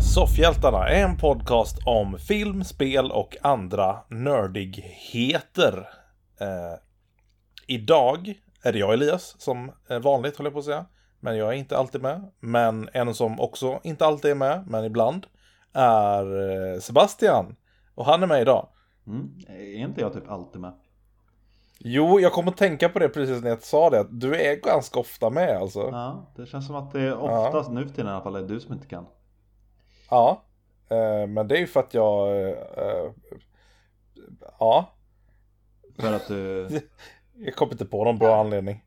till Soffhjältarna, en podcast om film, spel och andra nördigheter. Eh, idag är det jag Elias som vanligt håller jag på att säga. Men jag är inte alltid med. Men en som också inte alltid är med, men ibland, är eh, Sebastian. Och han är med idag. Mm. Är inte jag typ alltid med? Jo, jag kom att tänka på det precis när jag sa det. Att du är ganska ofta med alltså. Ja, det känns som att det är oftast ja. nu tiden i alla fall är du som inte kan. Ja, eh, men det är ju för att jag... Eh, ja. För att du... jag kommer inte på någon bra anledning.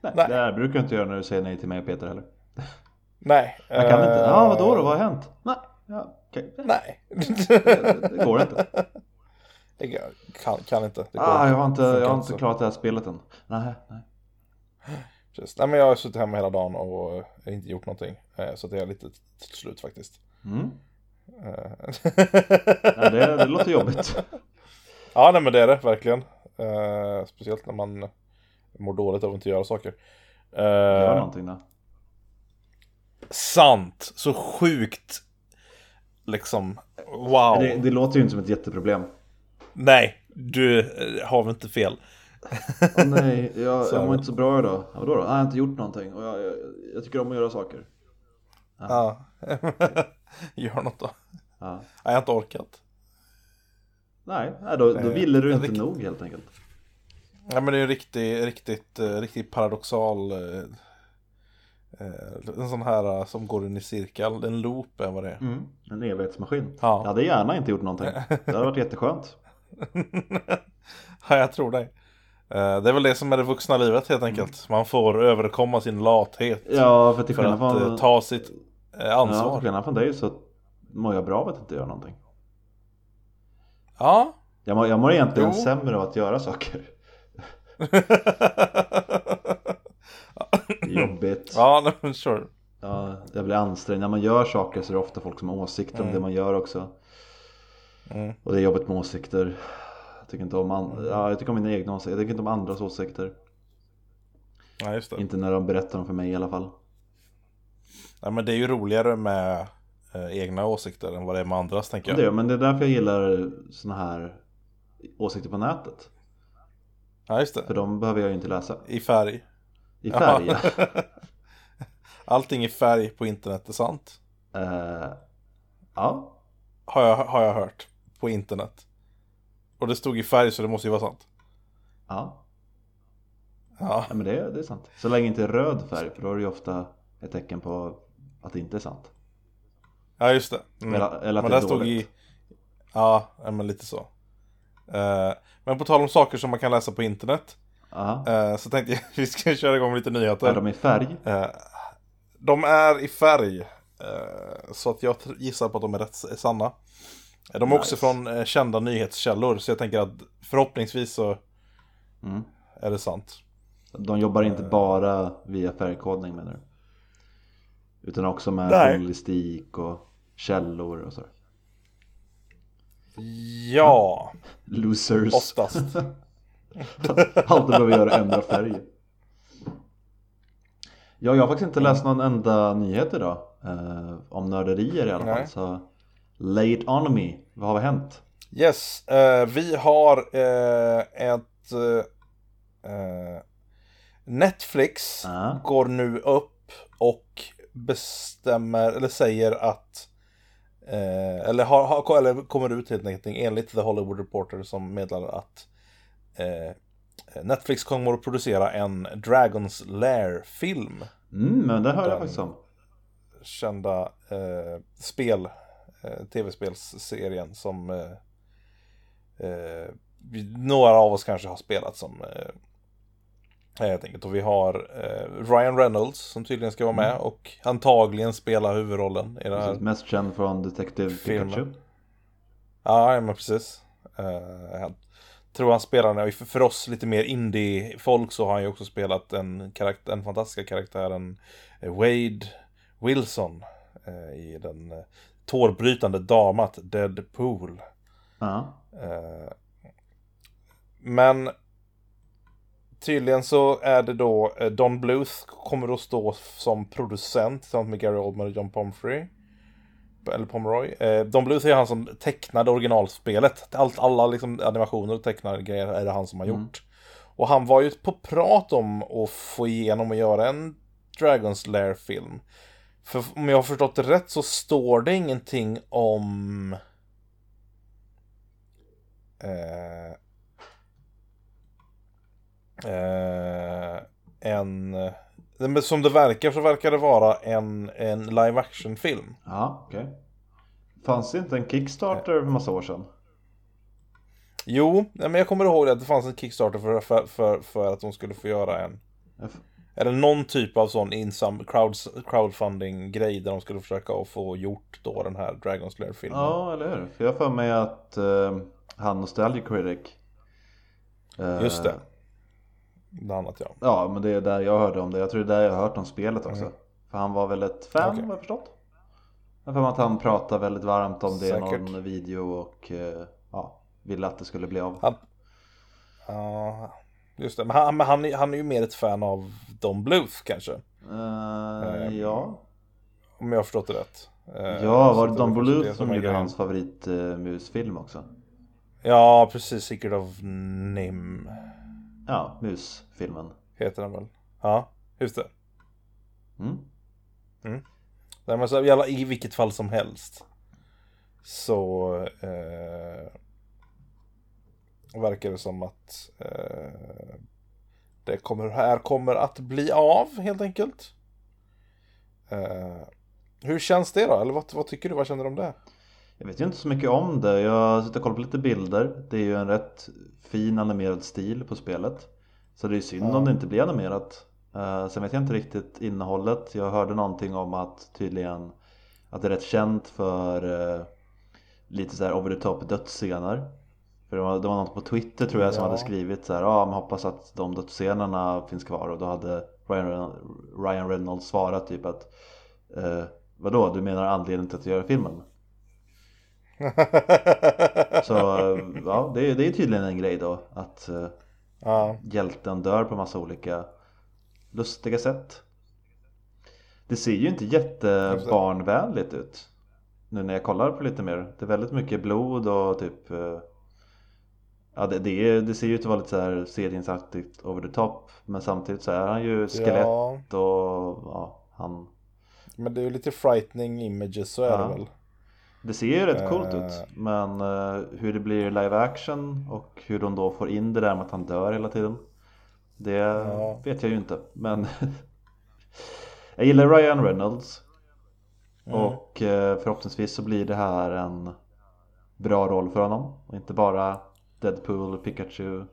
Nej, nej. det här brukar du inte göra när du säger nej till mig och Peter heller. Nej. Jag kan inte. Ja, vadå då? Vad har hänt? Nej. Ja, okay. Nej. Det, det går inte. Det kan, kan inte. Det ah, jag har inte, jag har inte klarat det här spelet än. Nej, nej. Precis. Nej men jag har suttit hemma hela dagen och inte gjort någonting. Eh, så det är lite till slut faktiskt. Mm. ja, det, det låter jobbigt. Ja, nej men det är det verkligen. Uh, speciellt när man mår dåligt av att inte göra saker. Uh, Gör någonting då. Sant! Så sjukt liksom, wow. Det, det låter ju inte som ett jätteproblem. Nej, du har väl inte fel. oh, nej, jag, jag mår inte så bra idag. Vadå då? Jag har inte gjort någonting och jag, jag, jag tycker om att göra saker. Ja. Gör något då. Ja. Jag har inte orkat. Nej, då, då ville du inte rikt... nog helt enkelt. Ja men det är en riktigt, riktigt, eh, riktigt paradoxal eh, eh, En sån här som går in i cirkel, en loop är vad det är. Mm, en evighetsmaskin. Ja. Jag hade gärna inte gjort någonting. Det hade varit jätteskönt. ja, jag tror dig. Det är väl det som är det vuxna livet helt enkelt. Man får överkomma sin lathet. Ja, för till för att från... ta sitt ansvar. Ja, skillnad från dig så mår jag bra av att inte göra någonting. Ja. Jag mår, jag mår egentligen jo. sämre av att göra saker. Jobbigt. Ja, men sure. Ja, det blir ansträngande. När man gör saker så är det ofta folk som har åsikter mm. om det man gör också. Mm. Och det är jobbigt med åsikter. Jag tycker inte om, an... ja, jag tycker om mina egna åsikter. Jag tycker inte om andras åsikter. Ja. Inte när de berättar dem för mig i alla fall. Ja, men det är ju roligare med eh, egna åsikter än vad det är med andras tänker jag. Det, men det är därför jag gillar såna här åsikter på nätet. Ja, just det. För de behöver jag ju inte läsa. I färg. I färg, ja. Allting i färg på internet är sant. Uh, ja. Har jag, har jag hört. På internet. Och det stod i färg så det måste ju vara sant. Ja. Ja, ja men det, det är sant. Så länge inte röd färg, för då är det ju ofta ett tecken på att det inte är sant. Ja, just det. Mm. Eller, eller att men det är dåligt. stod i... Ja, men lite så. Uh, men på tal om saker som man kan läsa på internet. Uh, så tänkte jag vi ska köra igång lite nyheter. Är de i färg? Uh, de är i färg. så att jag gissar på att de är rätt sanna. De är nice. också från kända nyhetskällor. Så jag tänker att förhoppningsvis så mm. är det sant. De jobbar inte bara via färgkodning menar du? Utan också med Nej. journalistik och källor och så. Ja. Losers. Oftast. Allt du behöver göra ändra färg. Ja, jag har faktiskt inte läst någon enda nyhet idag. Eh, om nörderier i alla fall. Nej. Så lay it on me. Vad har hänt? Yes, eh, vi har eh, ett eh, Netflix Ah. går nu upp och bestämmer, eller säger att eh, eller, har, har, eller kommer ut helt enkelt enligt The Hollywood Reporter som meddelar att eh, Netflix kommer att producera en Dragons Lair-film. Mm, men det hör jag faktiskt om. Kända eh, spel, eh, tv-spelsserien som eh, eh, några av oss kanske har spelat som eh, Helt enkelt. Och vi har eh, Ryan Reynolds som tydligen ska vara med Mm. och antagligen spela huvudrollen i den här Precis, Mest känd från Detective Filmen. Pikachu. Ja, ja, men precis. Uh, jag tror han spelar, för, för oss lite mer indie-folk så har han ju också spelat en, karaktär, den fantastiska karaktären eh, Wade Wilson eh, i den uh, tårbrytande damat Deadpool. Ja. Eh, men tydligen så är det då eh, Don Bluth kommer att stå som producent tillsammans med Gary Oldman och John Pomfrey. eller Pomeroy. Eh, Don Bluth är han som tecknade originalspelet. Allt, alla liksom animationer och tecknade grejer är det han som har Mm. gjort. Och han var ju på prat om att få igenom och göra en Dragon's Lair-film. För om jag har förstått det rätt så står det ingenting om... Eh, eh, en... Men som det verkar så verkar det vara en, en live action-film. Ja, okej. Fanns det inte en Kickstarter för massa år sedan? Jo, men jag kommer ihåg att det fanns en Kickstarter för, för, för, för att de skulle få göra en... Eller någon typ av sån insam, crowds, crowdfunding-grej där de skulle försöka få gjort då den här Dragon Slayer-filmen. Ja, eller hur? För jag har för mig att eh, han Nostalgic Critic eh, Just det. Bland annat ja. Ja, men det är där jag hörde om det. Jag tror det är där jag har hört om spelet också. Mm. För han var väl ett fan, Okej. har jag förstått. Jag för att han pratade väldigt varmt om det i någon video och eh, ja, ville att det skulle bli av. Han... Ja, just det. Men han, men han, han är ju mer ett fan av Don Bluth kanske. Eh, ja. Om jag har förstått det rätt. Eh, ja, var det Don Bluth som gjorde hans favoritmusfilm också? Ja, precis. Secret of Nim Ja, musfilmen. heter den väl. Ja, just det. Mm. Nej, men så, i, alla, I vilket fall som helst. Så eh, verkar det som att eh, det kommer, här kommer att bli av helt enkelt. Eh, hur känns det då? Eller vad, vad tycker du? Vad känner du om det? Jag vet ju inte så mycket om det. Jag suttit och kollat på lite bilder. Det är ju en rätt fin animerad stil på spelet. Så det är synd om det inte blir animerat. Uh, sen vet jag inte riktigt innehållet. Jag hörde någonting om att tydligen att det är rätt känt för eh, lite så här over the top dödsscener. För det var, det var någon på Twitter tror jag som Ja. hade skrivit så här, ja man hoppas att de dödsscenerna finns kvar och då hade Ryan, Reynolds- Ryan Reynolds svarat typ att eh, vadå, du menar anledningen till att göra filmen? Så ja, det är, det är tydligen en grej då att eh, ja, hjälten dör på massa olika lustiga sätt. Det ser ju inte jättebarnvänligt ut. Nu när jag kollar på lite mer. Det är väldigt mycket blod och typ eh, Ja det, det, är, det ser ju ut att vara lite så här seriensaktigt over the top. Men samtidigt så är han ju skelett ja, och ja, han men det är ju lite frightening images, så är Ja. det väl. Det ser ju rätt coolt Eh. ut men eh, hur det blir live action och hur de då får in det där med att han dör hela tiden Det Ja. vet jag ju inte men Jag gillar Ryan Reynolds Mm. och eh, förhoppningsvis så blir det här en bra roll för honom och inte bara Deadpool, Pikachu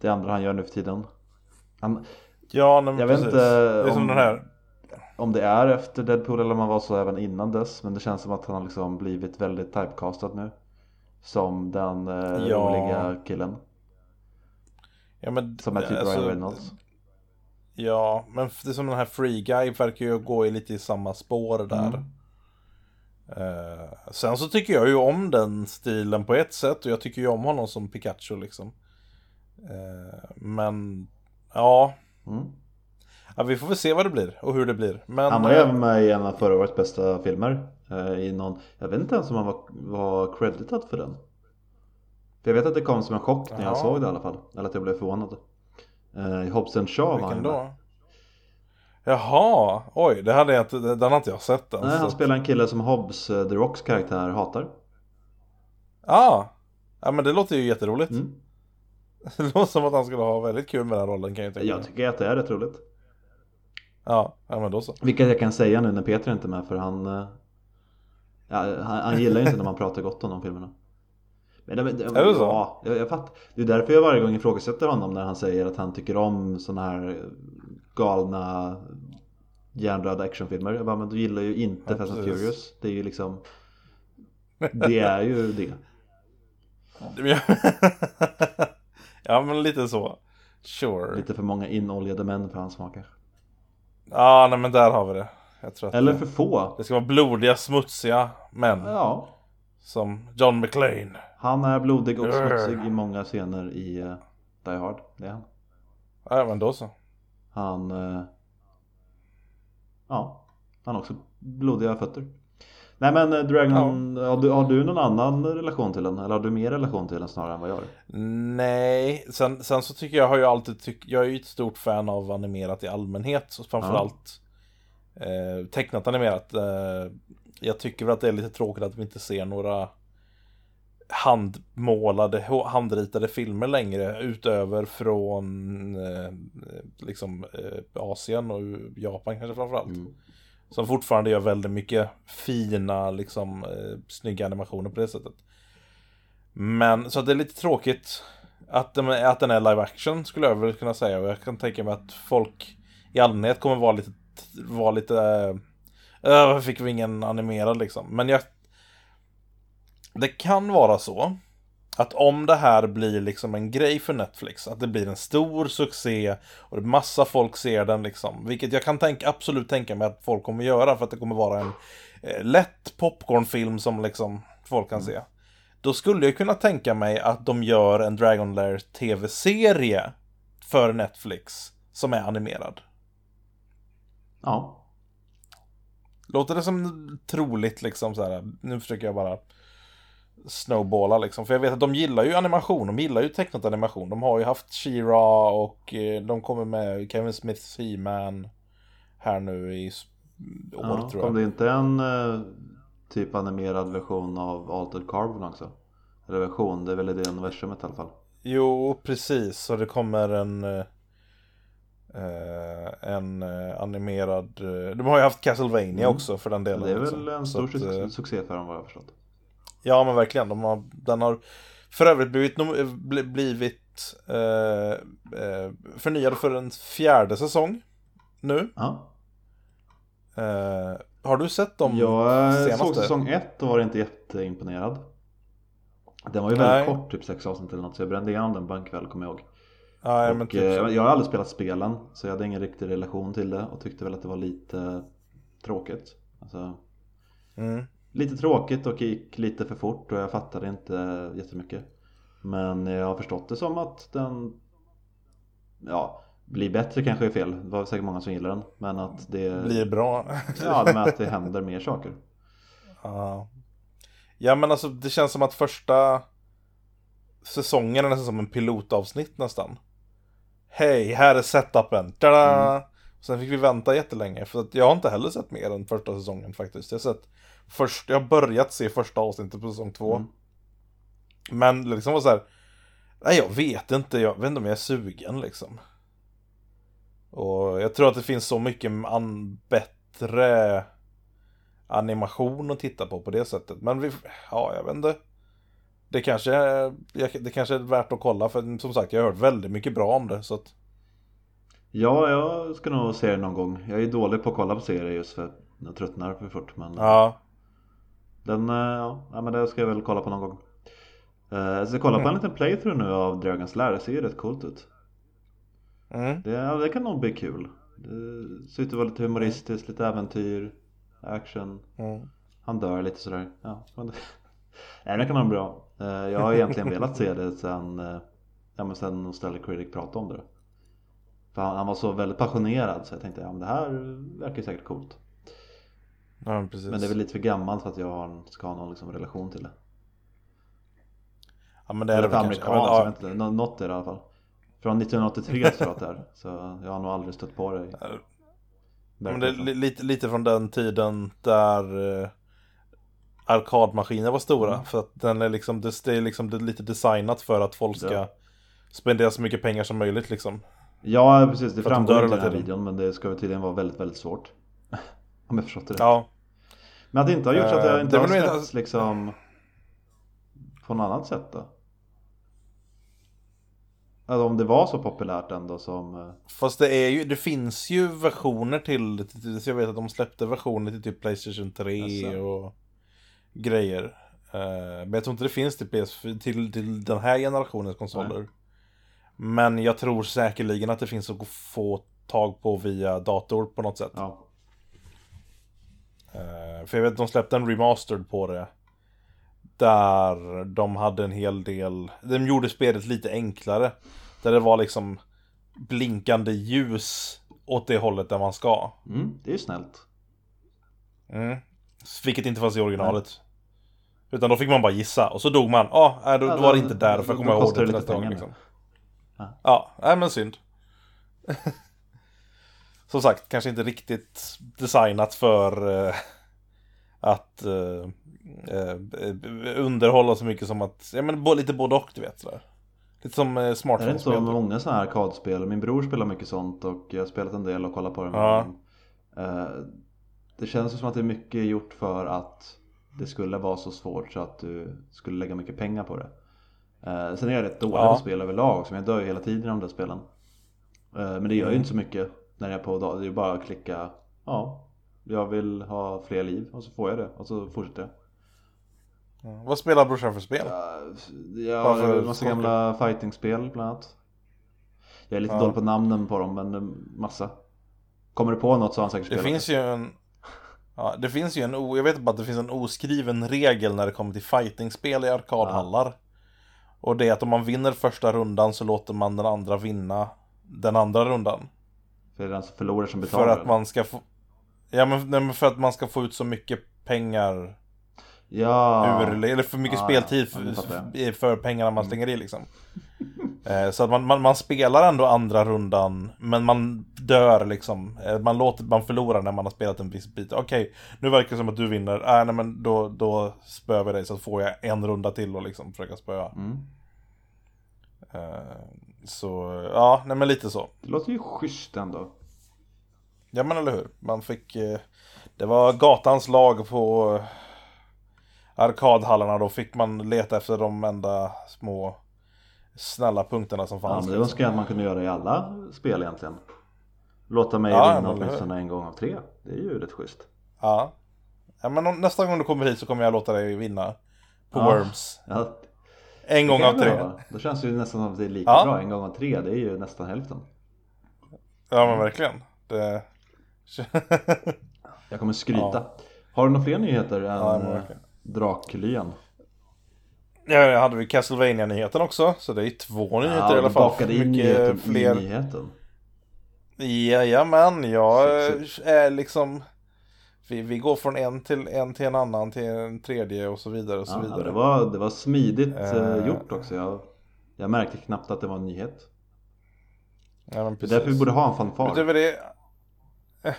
Det andra han gör nu för tiden han, Ja, nej, men Jag vet precis. inte Det är som om- den här. Om det är efter Deadpool eller om han var så även innan dess Men det känns som att han har liksom blivit väldigt typecastad nu Som den eh, Ja. roliga killen Ja, men, Som är typ alltså, Ryan Reynolds Ja, men det är som den här Free Guy verkar ju gå i lite i samma spår där. Mm. Eh, sen så tycker jag ju om den stilen på ett sätt och jag tycker ju om honom som Pikachu liksom. Eh, men ja, mm. Ja, vi får väl se vad det blir och hur det blir. Men, Han var ju eh, med i en av förra årets bästa filmer eh, i någon, Jag vet inte ens om han var, var creditad för den För jag vet att det kom som en chock när jag Jaha. såg det i alla fall Eller att jag blev förvånad eh, Hobbs Shaw var han vilken då? Jaha, oj, det hade jag inte, den har inte jag sett än. Nej, han spelar en kille som Hobbs, eh, The Rocks karaktär, hatar Ah, ja, men det låter ju jätteroligt. mm. Det låter som att han skulle ha väldigt kul med den rollen kan jag tänka Jag tycker att det är rätt roligt Ja, ja, men då så. Vilket jag kan säga nu när Peter inte är med för han eh, ja, han, han gillar ju inte när man pratar gott om de filmerna men, det- det- Är det så? Ja, jag, jag fattar Det är därför jag varje gång ifrågasätter honom när han säger att han tycker om såna här galna hjärndöda actionfilmer Jag bara, men du gillar ju inte Ja, Fast and. Furious Det är ju liksom Det är ju det ja, men lite så. Sure. Lite för många inoljade män för hans smaker Ja, nej men där har vi det. Eller det, för få det ska vara blodiga, smutsiga män. Ja Som John McClane. Han är blodig och smutsig i många scener i uh, Die Hard Det är han Ja, men då så. Han... eh, Ja, han har också blodiga fötter. Nej men eh, Dragon, ja. har, du, har du någon annan relation till den? Eller har du mer relation till den snarare än vad jag har? Nej, sen, sen så tycker jag har ju alltid tyckt, jag är ju ett stort fan av animerat i allmänhet, så framförallt ja. eh, tecknat animerat. Eh, jag tycker väl att det är lite tråkigt att vi inte ser några handmålade, handritade filmer längre utöver från eh, liksom eh, Asien och Japan kanske framförallt. Mm. Som fortfarande gör väldigt mycket fina, liksom eh, snygga animationer på det sättet. Men så det är lite tråkigt att den, att den är live action skulle jag väl kunna säga. Och jag kan tänka mig att folk i allmänhet kommer vara lite, vara lite, äh, varför fick vi ingen animerad liksom. Men jag, det kan vara så att om det här blir liksom en grej för Netflix, att det blir en stor succé och massa folk ser den liksom, vilket jag kan tänka, absolut tänka mig att folk kommer göra för att det kommer vara en eh, lätt popcornfilm som liksom folk kan mm. se. Då skulle jag kunna tänka mig att de gör en Dragon Lair tv-serie för Netflix som är animerad. Ja. Låter det som troligt liksom så här, nu försöker jag bara snowballa liksom. För jag vet att de gillar ju animation, de gillar ju tecknat animation. De har ju haft She-Ra och eh, de kommer med Kevin Smiths He-Man här nu i år ja, tror jag. Kom det inte en uh, typ animerad version av Altered Carbon också? Eller version, det är väl i det universumet i alla fall. Jo, precis. Så det kommer en uh, en animerad... de har ju haft Castlevania mm. också för den delen. Det är väl en stor succé för dem vad jag har förstått. Ja men verkligen. De har, den har för övrigt blivit, blivit eh, eh, förnyad för en fjärde säsong nu. Ja. Eh, har du sett dem Jag senaste? såg säsong ett och var inte jätteimponerad. Den var ju väldigt Nej. kort, typ sex avsnitt eller något, så jag brände igenom den på en kväll kommer jag ihåg. Ja, och, typ eh, jag har aldrig spelat spelen, så jag hade ingen riktig relation till det och tyckte väl att det var lite tråkigt. Alltså, mm lite tråkigt och gick lite för fort och jag fattade inte jättemycket. Men jag har förstått det som att den ja, blir bättre kanske är fel. Det var säkert många som gillar den. Men att det blir bra. ja, men att det händer mer saker. Ja. Ja men alltså det känns som att första säsongen är nästan som en pilotavsnitt nästan. Hej, här är setupen. Tada! Mm. Sen fick vi vänta jättelänge för att jag har inte heller sett mer än första säsongen faktiskt. Jag har sett först, jag har börjat se första avsnittet på säsong två. Mm. Men liksom var så här, nej jag vet inte, jag vet inte om jag är sugen liksom. Och jag tror att det finns så mycket an bättre animation att titta på på det sättet. Men vi, ja jag vet inte. Det kanske, det kanske är värt att kolla för som sagt jag har hört väldigt mycket bra om det så att... Ja, jag ska nog se det någon gång. Jag är dålig på att kolla på serier just för jag tröttnar för fort men... Ja. Den, eh, ja, men det ska jag väl kolla på någon gång. Eh, jag ska kolla på en liten playthrough nu av Dragons Lair, det ser ju rätt coolt ut. Mm. Det, ja, det kan nog bli kul. Det ser ut att vara lite humoristiskt, lite äventyr, action. Mm. Han dör lite sådär. Ja, men det, kan bli bra. Eh, jag har egentligen velat se det sen, ja, men sen Nostalgic Critic pratade om det. För han, han, var så väldigt passionerad så jag tänkte ja men det här verkar säkert coolt. Ja, precis. Men det är väl lite för gammalt för att jag ska ha någon liksom relation till det. Ja men det är det väl kanske. Ja, men, något är det i alla fall. Från 1983 tror jag att det är. Så jag har nog aldrig stött på det. Men det är lite, lite från den tiden där eh, arkadmaskiner var stora. Mm. För att den är liksom, det, är liksom lite designat för att folk ska ja. spendera så mycket pengar som möjligt liksom. Ja precis, det framgår inte i den här videon men det ska tydligen vara väldigt, väldigt svårt. Om jag förstått det rätt. Ja. Men att det inte har gjort så att det inte uh, har släppts inte... liksom på något annat sätt då? Alltså om det var så populärt ändå som... Eh, Fast det är ju, det finns ju versioner till, så jag vet att de släppte versioner till typ Playstation 3 alltså. och grejer. Uh, men jag tror inte det finns till, PS, till, till den här generationens konsoler. Nej. Men jag tror säkerligen att det finns att få tag på via dator på något sätt. Ja. Uh, för jag vet att de släppte en remastered på det. Där de hade en hel del, de gjorde spelet lite enklare. Där det var liksom blinkande ljus åt det hållet där man ska. Mm, det är ju snällt. Mm. Vilket inte fanns i originalet. Utan då fick man bara gissa och så dog man. Ja, ah, då, då var det inte där för att komma ihåg det till nästa gång. Liksom. Ja, ja nej, men synd. Som sagt, kanske inte riktigt designat för uh, att uh, uh, underhålla så mycket som att, ja men lite både och du vet sådär. Lite som uh, smartphone-spel. Det är inte så med många sådana här arkadspel. Min bror spelar mycket sånt och jag har spelat en del och kollat på det med ja. Det känns som att det är mycket gjort för att det skulle vara så svårt så att du skulle lägga mycket pengar på det. Eh, sen är jag rätt dålig ja. på spel överlag så jag dör ju hela tiden i de där spelen. Eh, men det gör ju inte så mycket när jag är på dag. Det är bara att klicka ja, jag vill ha fler liv och så får jag det och så fortsätter jag. Mm. Vad spelar brorsan för spel? Ja, för massa gamla fighting-spel bland annat. Jag är lite ja. dålig på namnen på dem men massa. Kommer du på något så har han säkert spelat det. finns ju en Ja, det finns ju en, jag vet bara att det finns en oskriven regel när det kommer till fightingspel i arkadhallar. Ja. Och det är att om man vinner första rundan så låter man den andra vinna den andra rundan. För det är den som förlorar som betalar? För att man ska få... Ja men för att man ska få ut så mycket pengar Ja. Ur, eller för mycket ja, speltid för, för pengarna man slänger i liksom. Eh, så att man, man, man, spelar ändå andra rundan Men man dör liksom eh, man, låter, man förlorar när man har spelat en viss bit Okej, okay, nu verkar det som att du vinner äh, nej men då, då spöar vi dig så får jag en runda till och liksom försöka spöa mm. uh, Så, ja, nej men lite så Det låter ju schysst ändå Ja men eller hur, man fick Det var gatans lag på arkadhallarna då fick man leta efter de enda små snälla punkterna som fanns. Ja, men det önskar jag att man kunde göra i alla spel egentligen. Låta mig ja, vinna åtminstone en gång av tre. Det är ju rätt schysst. Ja. ja men nästa gång du kommer hit så kommer jag låta dig vinna. På ja. Worms. Ja. En gång av tre. Göra. Då känns det ju nästan som att det är lika ja. bra. En gång av tre, det är ju nästan hälften. Ja men verkligen. Det... jag kommer skryta. Ja. Har du några fler nyheter än ja, Draklyan? Ja, jag hade vi castlevania nyheten också. Så det är två nyheter ja, i alla fall. bakade in nyheten fler... i nyheten. Jajamän, jag är liksom... Vi, vi går från en till en till en annan till en tredje och så vidare och så ja, vidare. Det var, det var smidigt uh... gjort också. Jag, jag märkte knappt att det var en nyhet. Ja, men Det är därför vi borde ha en fanfar. Utöver det...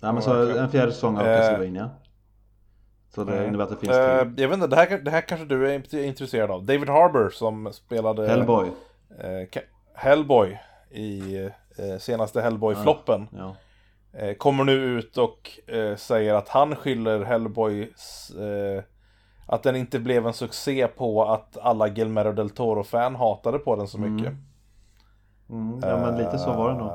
ja, men så en fjärde säsong av uh... Castlevania. Så det mm. innebär att det finns uh, Jag vet inte, det här, det här kanske du är intresserad av. David Harbour som spelade Hellboy. Hellboy i senaste Hellboy-floppen. Ja. Ja. Kommer nu ut och säger att han skyller Hellboy att den inte blev en succé på att alla Guillermo del Toro-fan hatade på den så mm. mycket. Mm. Ja men lite så var det nog.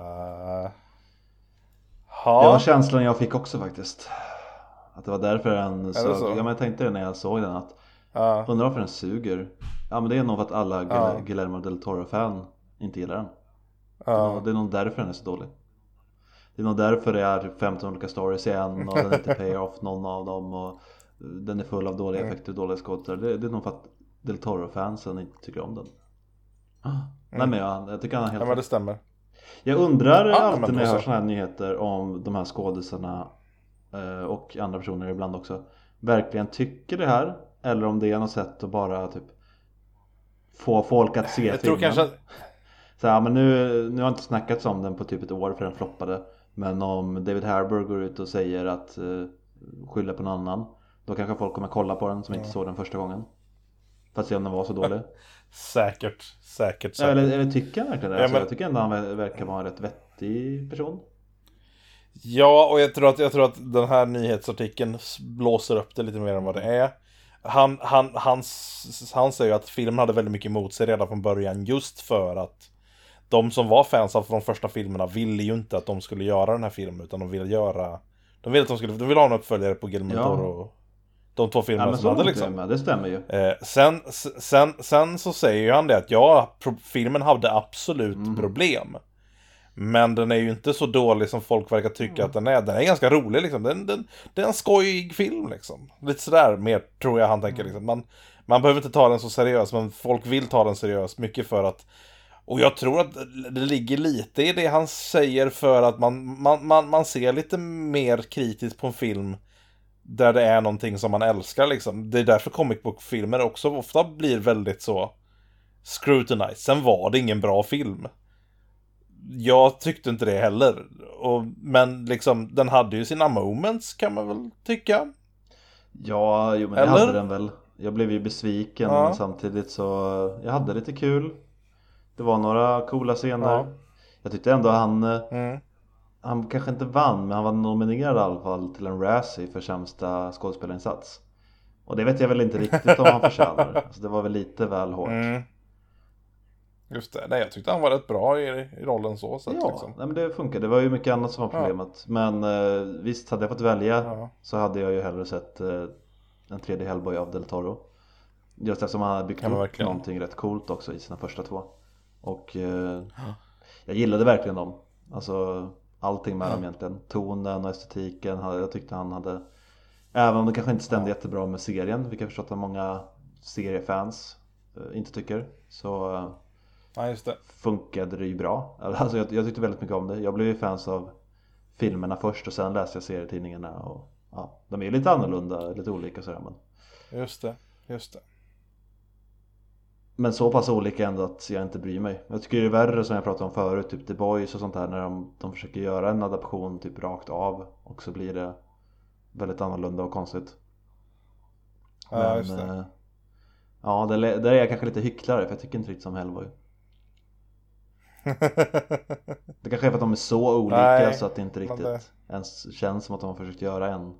Ha. Det var känslan jag fick också faktiskt. Att det var därför den så, så? Ja men jag tänkte det när jag såg den att ja. Undrar varför den suger Ja men det är nog för att alla. Guillermo del Toro-fan inte gillar den ja. Det är nog därför den är så dålig Det är nog därför det är 15 typ olika stories igen och den inte pay off någon av dem. Och Den är full av dåliga mm. effekter och dåliga skådespelare. Det, det är nog för att del Toro-fansen inte tycker om den. Mm. Nej men jag, jag tycker han har helt Ja men det stämmer. Jag undrar alltid när jag hör sådana här nyheter om de här skådisarna Eh, och andra personer ibland också. Verkligen tycker det här? Eller om det är något sätt att bara typ få folk att se jag filmen. Tror kanske... Så ja, men nu, nu har inte snackats om den på typ ett år för den floppade men om David Harbour går ut och säger att uh, skylla på någon annan då kanske folk kommer kolla på den som inte såg den första gången för att se om den var så dålig Säkert, säkert, säkert. Eller, eller tycker han verkligen det? Ja, alltså, men... Jag tycker ändå han verkar vara en rätt vettig person Ja, och jag tror, att, jag tror att den här nyhetsartikeln blåser upp det lite mer än vad det är. Han, han, han, han säger att filmen hade väldigt mycket emot sig redan från början just för att de som var fans av de första filmerna ville ju inte att de skulle göra den här filmen utan de ville göra De ville att de skulle, de ville ha en uppföljare på Guillermo ja. och De två filmerna ja, som hade liksom det, det stämmer ju eh, sen, sen, sen så säger ju han det att ja, filmen hade absolut mm. problem men den är ju inte så dålig som folk verkar tycka mm. att den är. Den är ganska rolig liksom. Den, den, det är en skojig film liksom. Lite sådär mer tror jag han tänker liksom. Man, man behöver inte ta den så seriöst men folk vill ta den seriöst. Mycket för att och jag tror att det ligger lite i det han säger för att man, man, man, man ser lite mer kritiskt på en film där det är någonting som man älskar liksom. Det är därför comic book-filmer också ofta blir väldigt så scrutinized. Sen var det ingen bra film. Jag tyckte inte det heller. Och, men liksom, den hade ju sina moments kan man väl tycka. Ja, jo men det Eller? hade den väl. Jag blev ju besviken Ja. men samtidigt så jag hade lite kul. Det var några coola scener. Ja. Jag tyckte ändå han, eh, Mm. han kanske inte vann men han var nominerad i alla fall till en Razzie för sämsta skådespelarinsats. Och det vet jag väl inte riktigt om han förtjänar. Alltså det var väl lite väl hårt. Mm. Just det, nej jag tyckte han var rätt bra i, i rollen så sett Ja, liksom. nej, men det funkar. Det var ju mycket annat som var Ja. problemet. Men eh, visst, hade jag fått välja Ja. så hade jag ju hellre sett eh, en tredje Hellboy av Del Toro. Just eftersom han hade byggt Ja, upp verkligen. någonting rätt coolt också i sina första två. Och eh, jag gillade verkligen dem. Alltså allting med dem egentligen. Tonen och estetiken. Jag tyckte han hade Även om det kanske inte stämde jättebra med serien, vilket jag förstått att många seriefans eh, inte tycker. Så eh, Ja, det. funkade det ju bra. Alltså jag, jag tyckte väldigt mycket om det. Jag blev ju fans av filmerna först och sen läste jag serietidningarna. Och, ja, de är lite annorlunda, lite olika sådär. Men, Just det. Just det. Men så pass olika ändå att jag inte bryr mig. Jag tycker det är värre som jag pratade om förut, typ The Boys och sånt där. När de, de försöker göra en adaption typ rakt av. Och så blir det väldigt annorlunda och konstigt. Ja, just det. eh, Ja, där, där är jag kanske lite hycklare för jag tycker inte riktigt som Hellboy. Det kanske är för att de är så olika Nej, så att det inte riktigt det- ens känns som att de har försökt göra en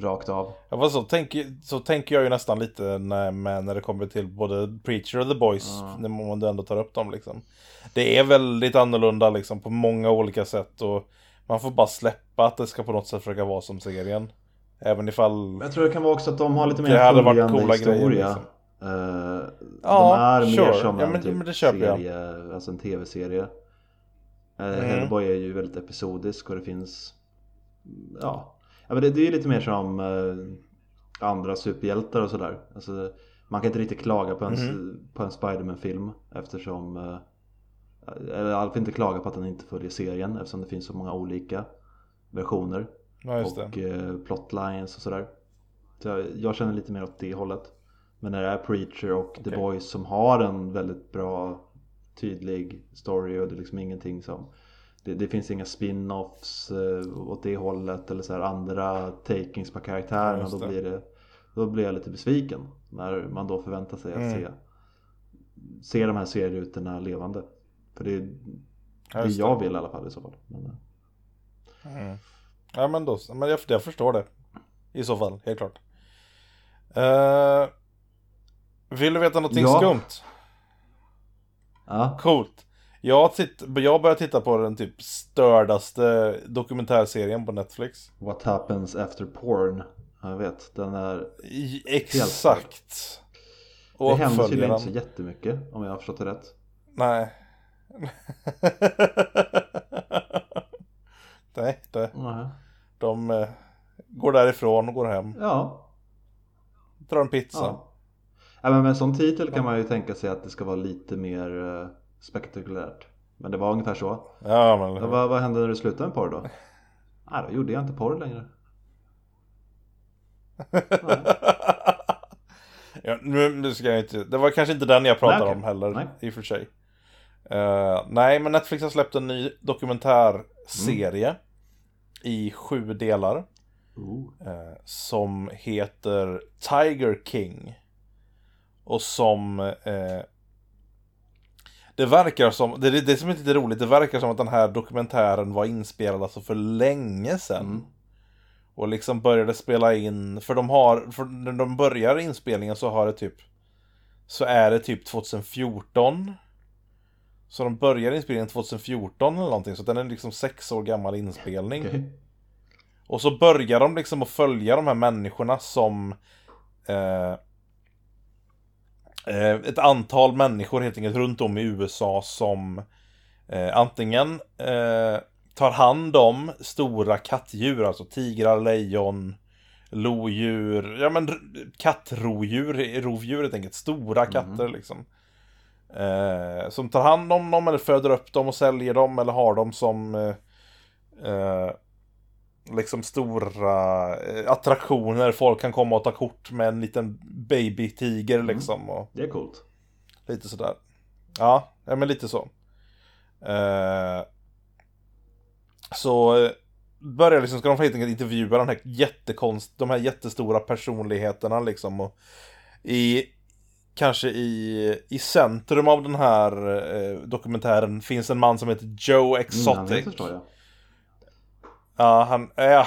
rakt av. Ja, fast så, tänker, så tänker jag ju nästan lite när, med, när det kommer till både Preacher och The Boys, Ja. när man ändå tar upp dem liksom. Det är väldigt annorlunda liksom på många olika sätt och man får bara släppa att det ska på något sätt försöka vara som serien. Även ifall... Jag tror det kan vara också att de har lite mer varit följande coola grejer, historia. liksom. Eh, Ja, de är mer sure. som Ja, en men- typ köper jag. serie, alltså en tv-serie. Eh, Mm. Hellboy är ju väldigt episodisk och det finns Ja, ja men det, det är ju lite mer som eh, andra superhjältar och sådär. Alltså, man kan inte riktigt klaga på en, på en Spiderman-film eftersom eh, eller fall inte klaga på att den inte följer serien eftersom det finns så många olika versioner Ja, och eh, plotlines och sådär. Så jag, jag känner lite mer åt det hållet. Men när det är Preacher och The Okej. Boys som har en väldigt bra tydlig story och det är liksom ingenting som det, det finns inga spin-offs eh, åt det hållet eller så här andra takings på Ja, karaktärerna just då blir det Då blir jag lite besviken när man då förväntar sig att Mm. se Se de här serierutorna levande För det är Ja, det jag vill i alla fall i så fall men, eh, Mm. Ja men då, men jag, jag förstår det. I så fall, helt klart. Eh, vill du veta någonting Ja. skumt? Ja, Coolt. Jag, titt, jag börjar titta på den typ stördaste dokumentärserien på Netflix. What happens after porn Jag vet, den är I, exakt. Det Och händer tydligen inte så jättemycket om jag har förstått det rätt Nej. Nej, det, Nej. de eh, går därifrån och går hem. Ja, Drar en pizza. ja. ja men med en sån titel kan man ju tänka sig att det ska vara lite mer eh, spektakulärt Men det var ungefär så Ja, men... vad, vad hände när du slutade med porr då? Nej, då gjorde jag inte porr längre ja, nu, nu ska jag inte... Det var kanske inte den jag pratade Nej, okej. om heller, Nej. i och för sig. Eh, nej, men Netflix har släppt en ny dokumentärserie i sju delar. eh, som heter Tiger King. Och som... Eh, det verkar som, det är det som är lite roligt, det verkar som att den här dokumentären var inspelad alltså för länge sedan. Mm. Och liksom började spela in, för de har, för när de börjar inspelningen så har det typ Så är det typ 2014 Så de börjar inspelningen 2014 eller någonting, så den är liksom sex år gammal inspelning Okej. Och så börjar de liksom att följa de här människorna som eh, Ett antal människor helt enkelt runt om i USA som eh, Antingen eh, tar hand om stora kattdjur, alltså tigrar, lejon Lodjur, ja men kattrodjur, rovdjur helt enkelt, stora katter liksom. Eh, Som tar hand om dem eller föder upp dem och säljer dem eller har dem som eh, eh, liksom stora eh, attraktioner. Folk kan komma och ta kort med en liten baby-tiger Mm. liksom. Och Det är coolt. lite sådär. Ja, ja men lite så. Eh, så eh, börjar liksom, ska de helt enkelt intervjua de här jättekonst, de här jättestora personligheterna liksom. Och i, kanske i, i centrum av den här eh, dokumentären finns en man som heter Joe Mm, Exotic. så ja. Han, ja.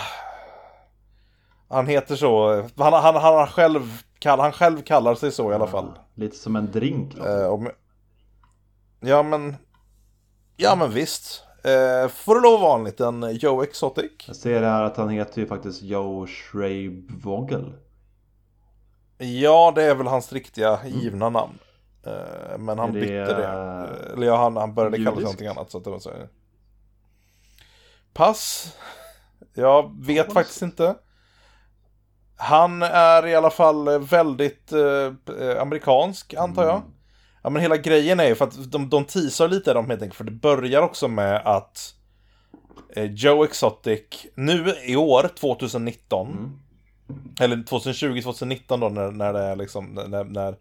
Han heter så. Han, han, han, själv, kall, han själv kallar sig så i alla fall. Lite som en drink. Eh, om, ja, men... Ja, men visst. Eh, får det lov att vara en liten Joe Exotic? Jag ser här att han heter ju faktiskt Joe Schreibvogel. Ja, det är väl hans riktiga givna namn. Eh, men han Är det, bytte det. eh, Eller ja, han, han började kalla sig judiskt? någonting annat. Så att det var så. Pass. Jag vet faktiskt inte. Han är i alla fall väldigt eh, amerikansk, antar jag. Mm. Ja, men hela grejen är ju för att de, de teasar lite dem helt enkelt. För det börjar också med att eh, Joe Exotic, nu i år, 2019. Mm. Eller 2020, 2019 då när, när det är liksom, när, när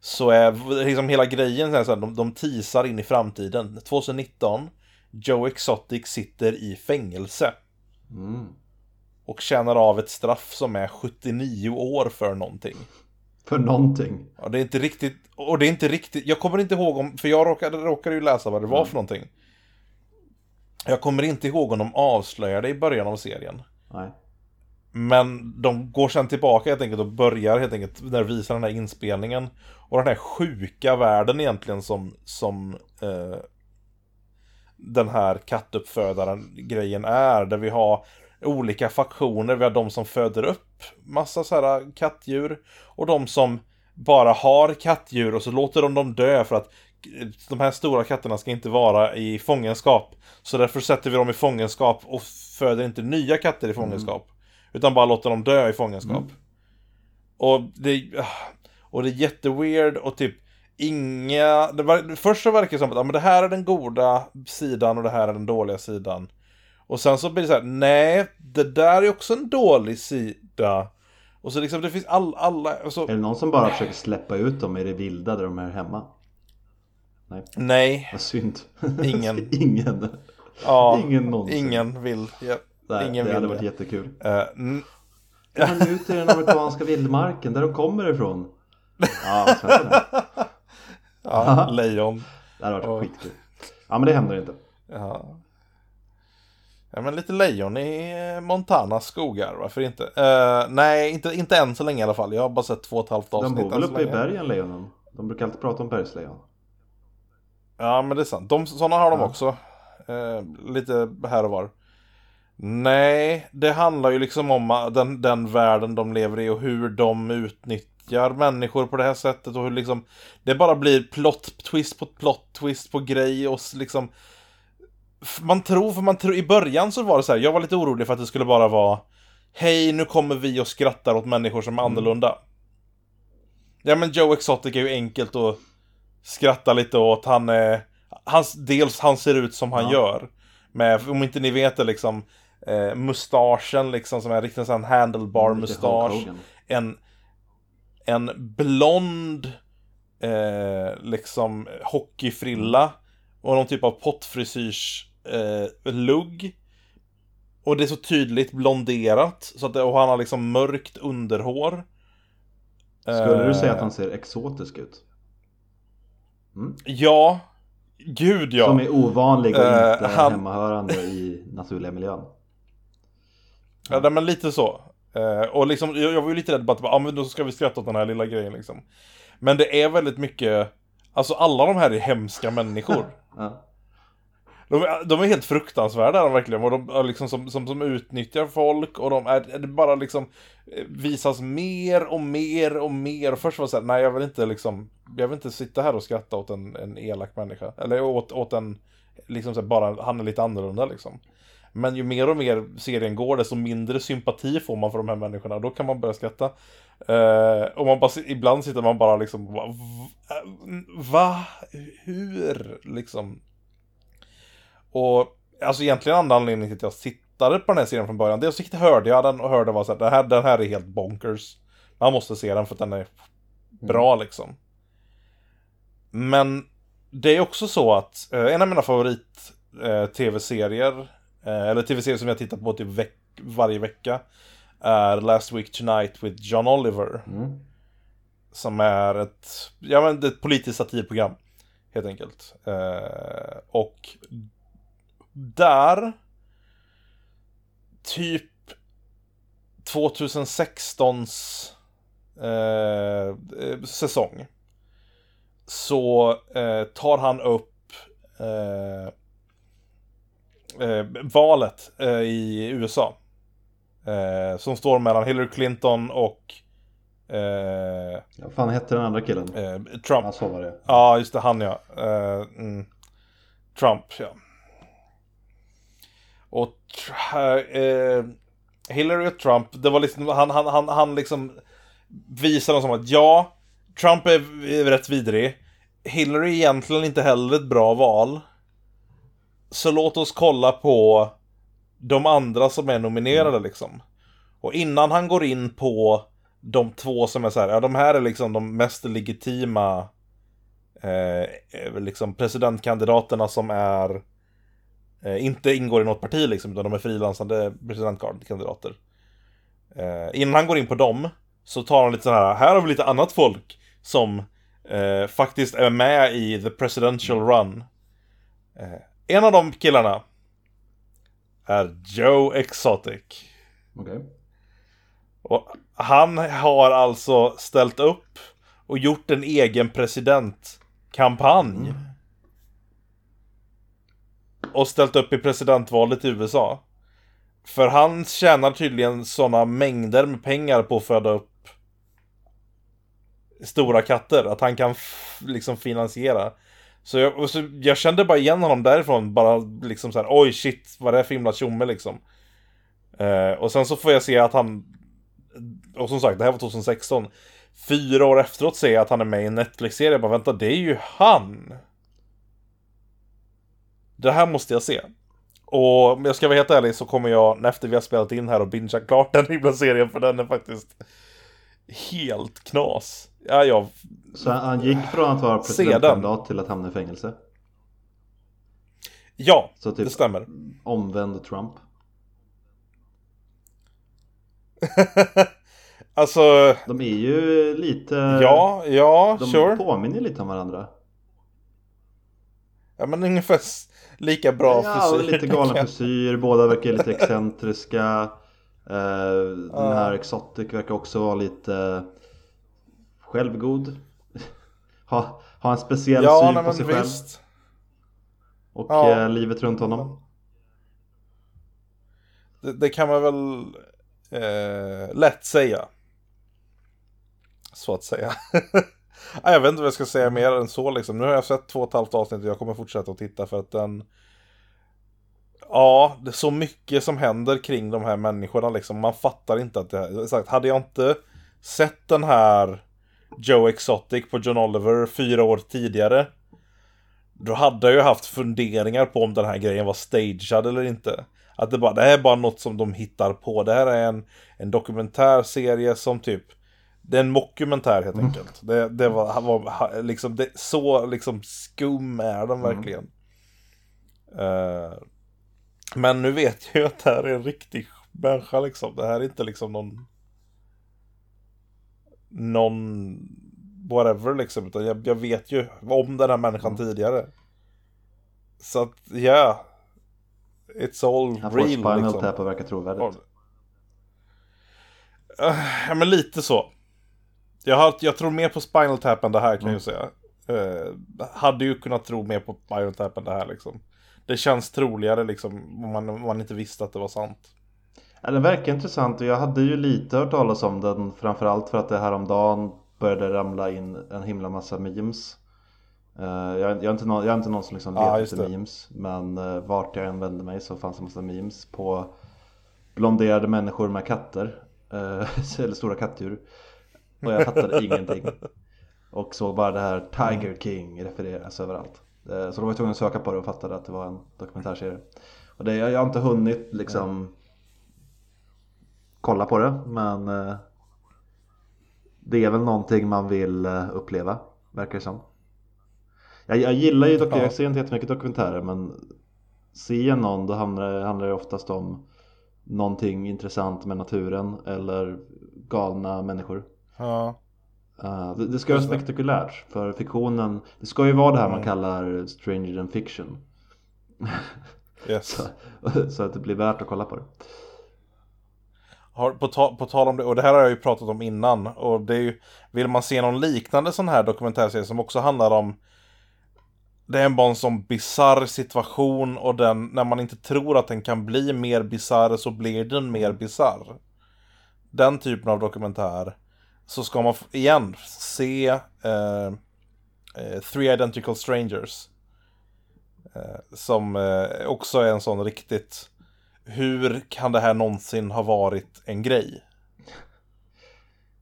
så är liksom hela grejen så här, de, de teasar in i framtiden. 2019, Joe Exotic sitter i fängelse. Mm. Och tjänar av ett straff som är 79 år för någonting. För någonting. Och det är inte riktigt, och det är inte riktigt, jag kommer inte ihåg om, för jag råkade, råkade ju läsa vad det var för någonting. Jag kommer inte ihåg om de avslöjade i början av serien. Nej. Men de går sen tillbaka helt enkelt och börjar helt enkelt när de visar den här inspelningen. Och den här sjuka världen egentligen som, som eh, den här kattuppfödaren grejen är. Där vi har olika faktioner. Vi har de som föder upp massa så här kattdjur. Och de som bara har kattdjur och så låter de dem dö för att de här stora katterna ska inte vara i fångenskap. Så därför sätter vi dem i fångenskap och föder inte nya katter i fångenskap. Utan bara låter dem dö i fångenskap. Och det, och det är jätteweird och typ inga... Det var, först så verkar det som att ja, men det här är den goda sidan och det här är den dåliga sidan. Och sen så blir det så här, nej, det där är också en dålig sida. Och så liksom, det finns all, alla... Så, Är det någon som bara försöker släppa ut dem i det vilda där de är hemma? Nej, nej, vad synd. Ingen. Ingen. ja, Ingen någonsin. ingen vill. Ja, Nej, ingen det hade vill varit det. jättekul. Eh, n- Men ut i den amerikanska vildmarken, där de kommer ifrån. Ja. Ja, lejon. Det hade varit Oj. skitkul. Ja, men det händer inte. Ja. Ja men lite lejon i Montanas skogar, varför inte? Eh, nej, inte, inte än så länge i alla fall. Jag har bara sett två och ett halvt De avsnitt bor väl uppe i bergen, lejonen? De brukar alltid prata om bergslejon. Ja men det är sant. De, sådana har de Ja. också. Eh, lite här och var. Nej, det handlar ju liksom om eh, den, den världen de lever i och hur de utnyttjar människor på det här sättet och hur liksom det bara blir plot twist på plot twist på grej och liksom man tror, för man tror, i början så var det så här, jag var lite orolig för att det skulle bara vara Hej, nu kommer vi och skrattar åt människor som är annorlunda. Ja men Joe Exotic är ju enkelt att skratta lite åt. Han är... Hans, dels han ser ut som han Ja. gör. Med, om inte ni vet det liksom, eh, mustaschen liksom som är riktigt sån handlebar mustasch. En, en blond, eh, liksom hockeyfrilla. Och någon typ av pottfrisyrs eh, lugg. Och det är så tydligt blonderat. Så att det, och han har liksom mörkt underhår. Skulle du Eh, säga att han ser exotisk ut? Ja. Gud ja. Som är ovanlig och Eh, inte han- hemmahörande i naturliga miljön. Ja, nej, men lite så. Eh, och liksom, jag, jag var ju lite rädd på att ja, men då ska vi skratta åt den här lilla grejen liksom. Men det är väldigt mycket, alltså alla de här är hemska människor. Ja. De, är- de är helt fruktansvärda verkligen. Och de är liksom som, som, som utnyttjar folk och de är, det bara liksom eh, visas mer och mer och mer. Och först var det såhär, nej jag vill inte liksom, jag vill inte sitta här och skratta åt en, en elak människa. Eller åt, åt en, liksom så här, bara, han är lite annorlunda liksom. Men ju mer och mer serien går, desto mindre sympati får man för de här människorna. Då kan man börja skratta. Eh, och man bara, ibland sitter man bara liksom, va? va? Hur? Liksom. Och alltså egentligen andra anledningen till att jag tittade på den här serien från början. Dels gick hörde jag den och hörde var så här, den här, den här är helt bonkers. Man måste se den för att den är bra liksom. Men det är också så att eh, en av mina favorit eh, tv-serier, eh, eller tv-serier som jag tittat på typ veck varje vecka, är Last Week Tonight with John Oliver. Mm. Som är ett, ja men ett politiskt satirprogram. Helt enkelt. Eh, och där, typ 2016s eh, säsong. Så eh, tar han upp eh, valet eh, i USA. Eh, som står mellan Hillary Clinton och eh, Vad fan hette den andra killen? eh, Trump. Ja, var det. Ja, just det, han ja. Eh, mm. Trump, ja. Och eh, Hillary och Trump, det var liksom, han, han, han, han liksom visade som att ja, Trump är, är rätt vidrig. Hillary är egentligen inte heller ett bra val. Så låt oss kolla på de andra som är nominerade liksom. Och innan han går in på de två som är så här, ja de här är liksom de mest legitima eh, liksom presidentkandidaterna som är eh, inte ingår i något parti liksom, utan de är frilansande presidentkandidater. Eh, innan han går in på dem så tar han lite så här, här har vi lite annat folk som eh, faktiskt är med i the presidential run. En av de killarna är Joe Exotic. Okej. Och han har alltså ställt upp och gjort en egen presidentkampanj. Och ställt upp i presidentvalet i USA. För han tjänar tydligen sådana mängder med pengar på att föda upp stora katter. Att han kan liksom finansiera. Så jag, och så jag kände bara igen honom därifrån. Bara liksom så här, oj shit, vad det är för himla tjomme liksom. Eh, och sen så får jag se att han och som sagt, det här var 2016. Fyra år efteråt ser jag att han är med i en Netflix-serie. Jag bara vänta, det är ju han! Det här måste jag se. Och om jag ska vara helt ärlig så kommer jag, efter vi har spelat in här och bingeat klart den himla serien, för den är faktiskt helt knas. Ja, jag... Så han gick från att vara presidentkandidat till att hamna i fängelse? Ja, Så typ det stämmer. omvänd Trump? Alltså, De är ju lite... ja, ja, De sure. påminner lite om varandra. Ja, men ungefär lika bra ja, frisyr. och lite galen frisyr, båda verkar lite excentriska. Eh, den Ja. här Exotic verkar också vara lite självgod. ha, ha en speciell Ja, syn nej, på sig själv visst. och Ja. eh, livet runt honom. Det, det kan man väl eh, lätt säga. Så att säga. Ja, jag vet inte vad jag ska säga mer än så liksom. Nu har jag sett två och ett halvt avsnitt och jag kommer fortsätta att titta för att den... Ja, det är så mycket som händer kring de här människorna liksom. Man fattar inte att det... Sagt, hade jag inte sett den här Joe Exotic på John Oliver fyra år tidigare. Då hade jag ju haft funderingar på om den här grejen var stagead eller inte. Att det bara, det här är bara något som de hittar på. Det här är en, en dokumentärserie som typ det är en mockumentär helt enkelt. Det, det var, var liksom, det, så liksom skum är den verkligen. Eh, men nu vet jag ju att det här är en riktig människa liksom. Det här är inte liksom någon någon whatever liksom. Utan jag, jag vet ju om den här människan tidigare. Så att, ja. Yeah, it's all Han får real Spinal liksom. Tap och verkar trovärdigt. Eh, Ja men lite så. Jag, har, jag tror mer på Spinal Tap än det här kan Mm. jag säga. Eh, hade ju kunnat tro mer på Spinal Tap än det här liksom. Det känns troligare liksom om man, om man inte visste att det var sant. Ja, den verkar intressant och jag hade ju lite hört talas om den framförallt för att det häromdagen började ramla in en himla massa memes. Eh, jag, jag, är inte någon, jag är inte någon som liksom letar just efter memes men uh, vart jag än vände mig så fanns det en massa memes på blonderade människor med katter. eh, eller stora kattdjur. Och jag fattade ingenting. Och såg bara det här Tiger King refereras överallt. Eh, Så då var jag tvungen att söka på det och fattade att det var en dokumentärserie. Och det, jag har inte hunnit liksom kolla på det men eh, det är väl någonting man vill eh, uppleva, verkar det som. Jag, jag gillar ju, dock, Ja. jag ser inte jättemycket dokumentärer men ser jag någon då handlar, det- handlar det oftast om någonting intressant med naturen eller galna människor. Ja. Uh, det, det ska vara spektakulärt för fiktionen, det ska ju vara det här man kallar stranger than fiction. Yes. Så att det blir värt att kolla på det. Har, på, ta, på tal om det, och det här har jag ju pratat om innan. Och det är ju, vill man se någon liknande sån här dokumentärserie som också handlar om Det är bara en sån bizarr situation och den, när man inte tror att den kan bli mer bizarr så blir den mer bizarr. Den typen av dokumentär. Så ska man igen se eh, eh, Three Identical Strangers. Eh, som eh, också är en sån riktigt hur kan det här någonsin ha varit en grej?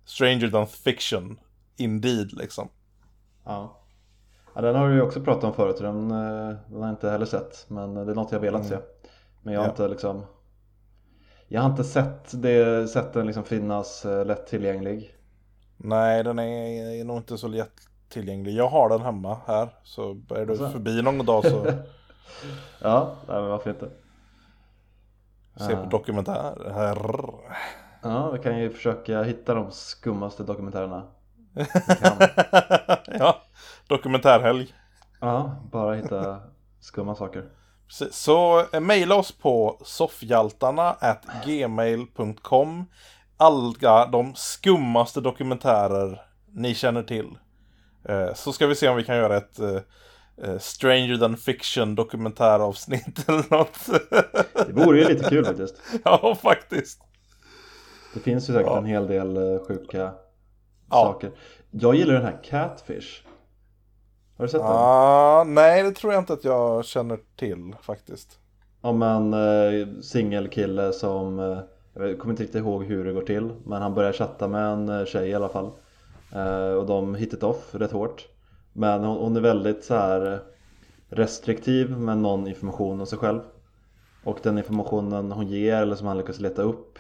Stranger than fiction, indeed liksom. Ja. ja den har du ju också pratat om förut, den, eh, den har jag inte heller sett men det är något jag velat se. Men jag har Ja. inte liksom Jag har inte sett, det, sett den liksom finnas eh, lättillgänglig. Nej, den är, är nog inte så lättillgänglig. Jag har den hemma här, så är du Alltså. förbi någon dag så Ja, nej, men varför inte? Se på dokumentär. Här. Ja, vi kan ju försöka hitta de skummaste dokumentärerna. ja, dokumentärhelg. Ja, bara hitta skumma saker. Precis. Så eh, mejla oss på soffhjaltarna gmail.com Alla de skummaste dokumentärer ni känner till. Eh, Så ska vi se om vi kan göra ett eh, Stranger than fiction dokumentäravsnitt eller något. Det vore ju lite kul faktiskt. ja, faktiskt. Det finns ju säkert Ja. en hel del eh, sjuka Ja. saker. Jag gillar den här Catfish. Har du sett den? Ah, nej, det tror jag inte att jag känner till faktiskt. Om en eh, singelkille som, eh, jag kommer inte riktigt ihåg hur det går till, men han börjar chatta med en eh, tjej i alla fall. Eh, och de hit it off rätt hårt. Men hon, hon är väldigt så här eh, restriktiv med någon information om sig själv. Och den informationen hon ger eller som han lyckas leta upp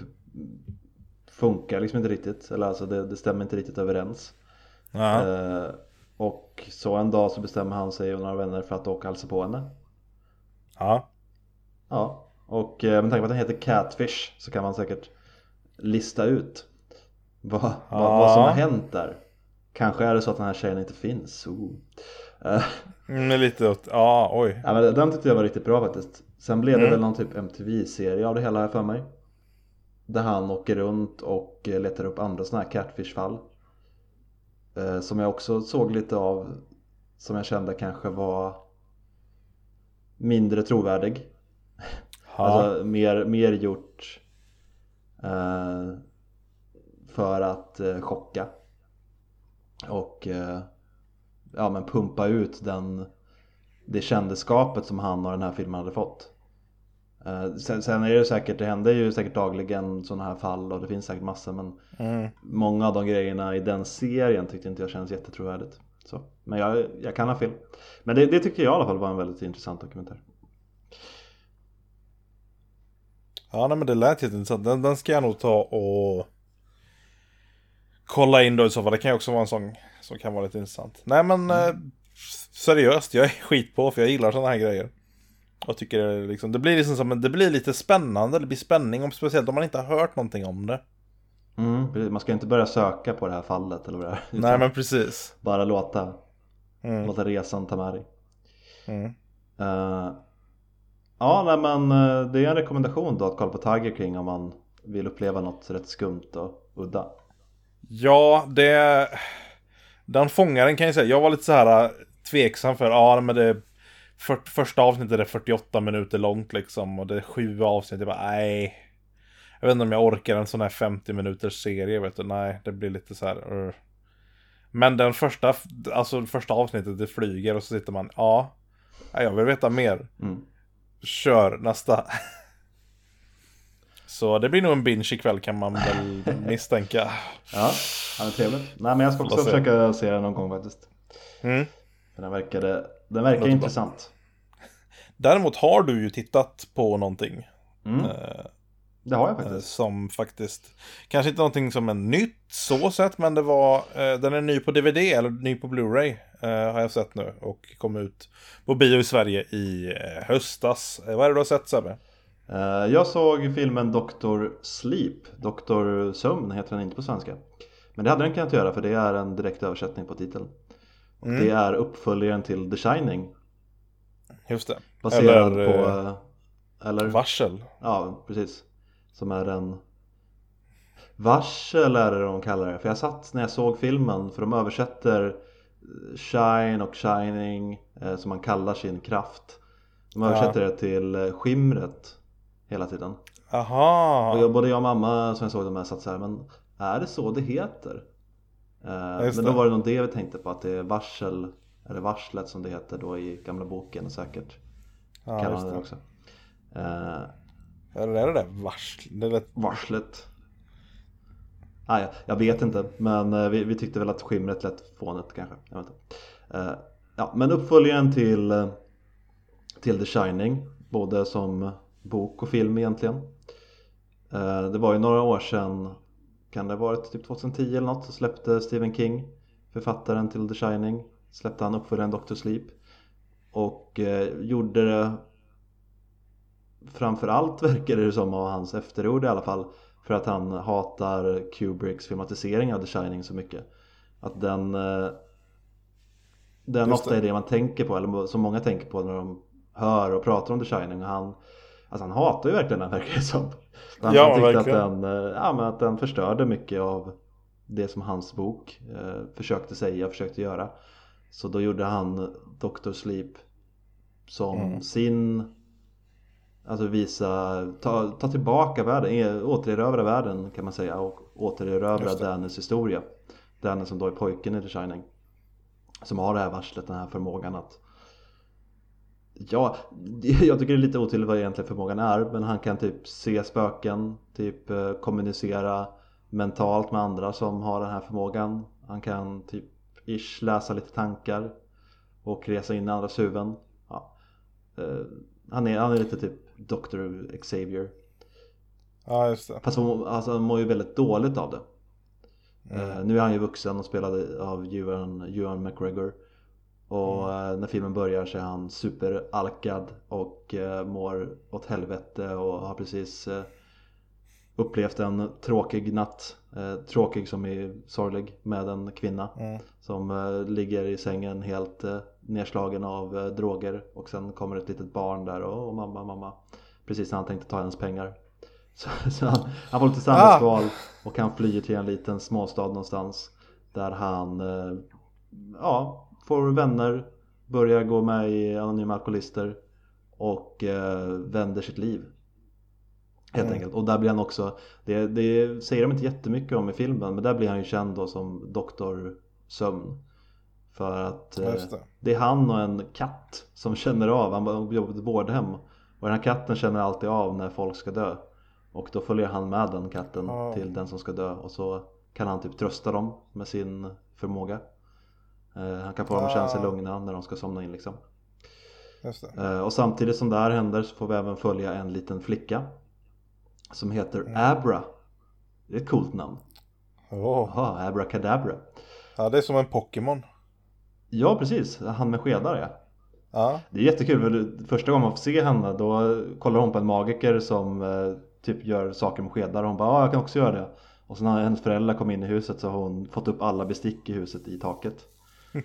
funkar liksom inte riktigt. Eller alltså det, det stämmer inte riktigt överens. Eh, och så en dag så bestämmer han sig och några vänner för att åka och hälsa på henne. ja. Ja, och eh, med tanke på att den heter Catfish så kan man säkert lista ut vad, vad, vad som har hänt där. Kanske är det så att den här tjejen inte finns. Oh. Eh, Mm, lite åt, ja, oj. ja, men den tyckte jag var riktigt bra faktiskt. Sen blev det Mm. väl någon typ MTV-serie av det hela här för mig. Där han åker runt och eh, letar upp andra sådana här Catfish-fall. Eh, Som jag också såg lite av. Som jag kände kanske var mindre trovärdig. Ja. Alltså mer, mer gjort eh, för att eh, chocka. Och eh, ja, men pumpa ut den, det kändisskapet som han och den här filmen hade fått. Eh, sen, sen är det säkert, det händer ju säkert dagligen sådana här fall och det finns säkert massor men Mm. många av de grejerna i den serien tyckte inte jag kändes jättetrovärdigt. Så. Men jag, jag kan ha fel. Men det, det tyckte jag i alla fall var en väldigt intressant dokumentär. Ja, nej, men det lät jätteintressant. Den, den ska jag nog ta och kolla in då i så fall. Det kan ju också vara en sån som kan vara lite intressant. Nej, men eh, seriöst, jag är skit på för jag gillar sådana här grejer. Jag tycker det, liksom, det blir liksom som, det blir lite spännande, det blir spänning, om, speciellt om man inte har hört någonting om det. Mm, man ska inte börja söka på det här fallet eller vad det är. Nej, men precis. Bara låta, Mm, låta resan ta med dig. mm. Eh, ja, nej, men eh, det är en rekommendation då att kolla på Tiger King om man vill uppleva något rätt skumt och udda. Ja, det... Den fångaren kan jag säga. Jag var lite så här äh, tveksam för, ja men det... För, första avsnittet är 48 minuter långt liksom och det är sju avsnitt. Jag bara, nej. Jag vet inte om jag orkar en sån här 50 minuters serie, vet du. Nej, det blir lite så här... uh. Men den första, alltså första avsnittet, det flyger och så sitter man, ja. ja, Jag vill veta mer. Mm. Kör nästa. Så det blir nog en binge ikväll kan man väl misstänka. Ja, ja men trevligt. Nej, men jag ska också se. försöka se den någon gång faktiskt. Mm. För den verkade, den verkar bra. intressant. Däremot har du ju tittat på någonting. Mm, Eh, det har jag eh, faktiskt. som faktiskt, kanske inte någonting som är nytt så sett, men det var, eh, den är ny på DVD, eller ny på Blu-ray, eh, har jag sett nu. Och kom ut på bio i Sverige i eh, höstas. Eh, vad är det du har sett Sebbe? Eh, Jag såg filmen Dr. Sleep, Dr. Sömn heter den inte på svenska. Men det hade den kunnat göra för det är en direkt översättning på titeln. Och Mm. Det är uppföljaren till The Shining. Just det. Baserad Eller, på... eh, eh, Eller? Varsel. Ja, precis. Som är en varsel är det de kallar det. För jag satt när jag såg filmen, för de översätter shine och shining som man kallar sin kraft. De Ja. översätter det till skimret hela tiden. Aha. Och jag, både jag och mamma som jag såg de här satt så här, men är det så det heter? Eh, men då var det nog det vi tänkte på, att det är varsel, eller varslet som det heter då i gamla boken säkert. ja, kallar just det också. Eh, Eller är det det? Varsel? Det lät... Varslet ah, ja, Jag vet inte men eh, vi, vi tyckte väl att skimret lät fånigt kanske jag vet inte. Eh, ja, Men uppföljaren till, eh, till The Shining Både som bok och film egentligen Eh, Det var ju några år sedan Kan det ha varit typ 2010 eller något så släppte Stephen King Författaren till The Shining Släppte han uppföljaren Dr. Sleep Och eh, gjorde det Framförallt verkar det som av hans efterord i alla fall För att han hatar Kubricks filmatisering av The Shining så mycket Att den eh, Den Just ofta det. är det man tänker på, eller som många tänker på när de hör och pratar om The Shining och han Alltså han hatar ju verkligen den verkar det som Han, Ja, han tyckte verkligen. att den, eh, ja, men att den förstörde mycket av det som hans bok eh, försökte säga och försökte göra Så då gjorde han Dr. Sleep som Mm. sin Alltså visa, ta, ta tillbaka världen, e- återerövra världen kan man säga och återerövra. Dannys historia Danny som då är pojken i The Shining Som har det här varslet, den här förmågan att Ja, jag tycker det är lite otydligt vad egentligen förmågan är Men han kan typ se spöken, typ eh, kommunicera mentalt med andra som har den här förmågan Han kan typ ish läsa lite tankar och resa in i andras huvuden ja. Eh, han, är, han är lite typ Dr. Xavier Ja, just det. Fast han, alltså, han mår ju väldigt dåligt av det Mm. Eh, Nu är han ju vuxen och spelad av Ewan, Ewan McGregor Och Mm. eh, när filmen börjar så är han superalkad och eh, mår åt helvete och har precis eh, upplevt en tråkig natt. Tråkig som är sorglig med en kvinna Mm. som ligger i sängen helt nedslagen av eh, droger. Och sen kommer ett litet barn där och, mamma, mamma. Precis när han tänkte ta hennes pengar. Så, så han, han får lite samvetskval och han flyr till en liten småstad någonstans Där han ja, får vänner, börjar gå med i Anonyma Alkoholister och eh, vänder sitt liv Helt Mm. enkelt. Och där blir han också, det, det säger de inte jättemycket om i filmen men där blir han ju känd då som Doktor Sömn. För att eh, det. det är han och en katt som känner av, han jobbar på ett vårdhem och den här katten känner alltid av när folk ska dö. Och då följer han med den katten Ja. till den som ska dö och så kan han typ trösta dem med sin förmåga. Eh, Han kan få dem att känna sig Ah. lugna när de ska somna in liksom. Eh, Och samtidigt som det här händer så får vi även följa en liten flicka Som heter Mm. Abra Det är ett coolt namn Åh. Jaha, Abracadabra Ja, det är som en Pokémon. Ja precis, han med skedar ja Ja. Det är jättekul för första gången man får se henne då kollar hon på en magiker som eh, typ gör saker med skedar och hon bara ja jag kan också göra det Och sen när hennes föräldrar kom in i huset så har hon fått upp alla bestick i huset i taket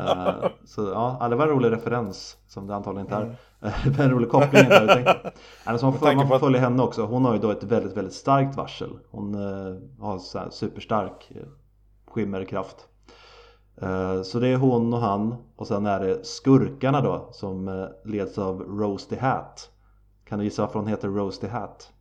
Eh, Så ja, det var en rolig referens som det antagligen inte är var en rolig koppling inte hade tänkt på. Nej, så man får, man får följa henne också, hon har ju då ett väldigt väldigt starkt varsel Hon eh, har så här superstark eh, skimmerkraft Så det är hon och han och sen är det skurkarna då som leds av the Hat Kan du gissa varför hon heter the Hat?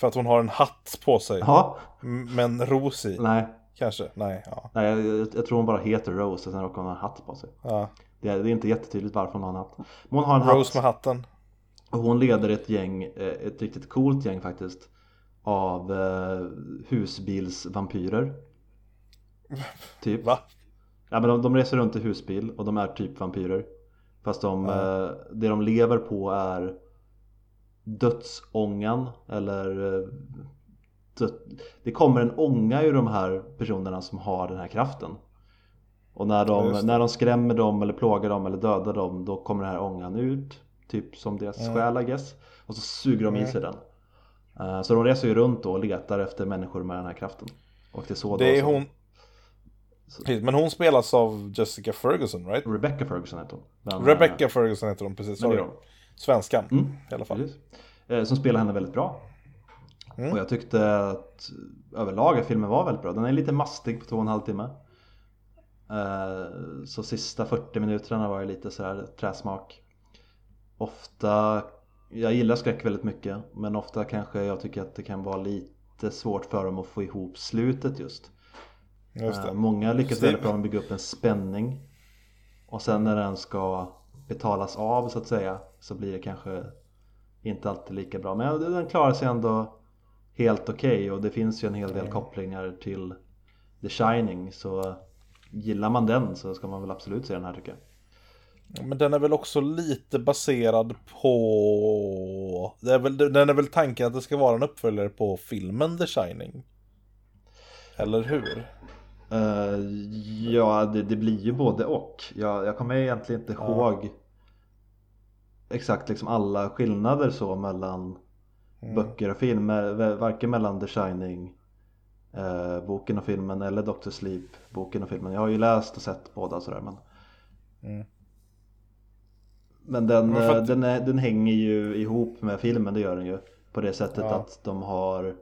För att hon har en hatt på sig. Ja, M- Med en ros i. nej, Kanske. Nej. Ja. nej jag, jag, tror hon bara heter Rose och sen råkar hon ha en hatt på sig ja. det är, det är inte jättetydligt varför hon har en hatt Men hon har en hatt Rose med hatten. Och hon leder ett gäng, eh, ett riktigt coolt gäng faktiskt Av eh, husbilsvampyrer Typ Va? Ja men de, de reser runt i husbil och de är typ vampyrer Fast de, eh, det de lever på är dödsångan eller eh, det kommer en ånga ur de här personerna som har den här kraften. Och när de, när de skrämmer dem eller plågar dem eller dödar dem då kommer den här ångan ut Typ som deras Mm. själ I guess Och så suger de i Mm. sig den Eh, Så de reser ju runt då och letar efter människor med den här kraften Och det är så Det är hon... Precis, Men hon spelas av Jessica Ferguson, right? Rebecca Ferguson heter hon Men, Rebecca Ferguson heter hon, precis. Sorry. Svenskan, Mm. i alla fall. Precis. Eh, Som spelar henne väldigt bra Mm. Och jag tyckte att överlag att filmen var väldigt bra. Den är lite mastig på två och en halv timme. Eh, Så sista 40 minuterna var det lite sådär träsmak. Ofta Jag gillar skräck väldigt mycket Men ofta kanske jag tycker att det kan vara lite svårt för dem att få ihop slutet just. Just Eh. Många lyckas väldigt bra med att bygga upp en spänning. Och sen när den ska betalas av så att säga Så blir det kanske inte alltid lika bra. Men den klarar sig ändå helt okej Och det finns ju en hel del kopplingar till The Shining Så gillar man den så ska man väl absolut se den här tycker jag Men den är väl också lite baserad på... Det är väl, den är väl tanken att det ska vara en uppföljare på filmen The Shining? Eller hur? Eh, Ja, det, det blir ju både och. Jag, jag kommer egentligen inte Ja. ihåg exakt liksom alla skillnader så mellan Mm. böcker och film. eh, Varken mellan The Shining eh, boken och filmen eller Doctor Sleep boken och filmen. Jag har ju läst och sett båda sådär men Mm. Men den, Men eh, att- den, är, den hänger ju ihop med filmen, det gör den ju. På det sättet Ja. att de har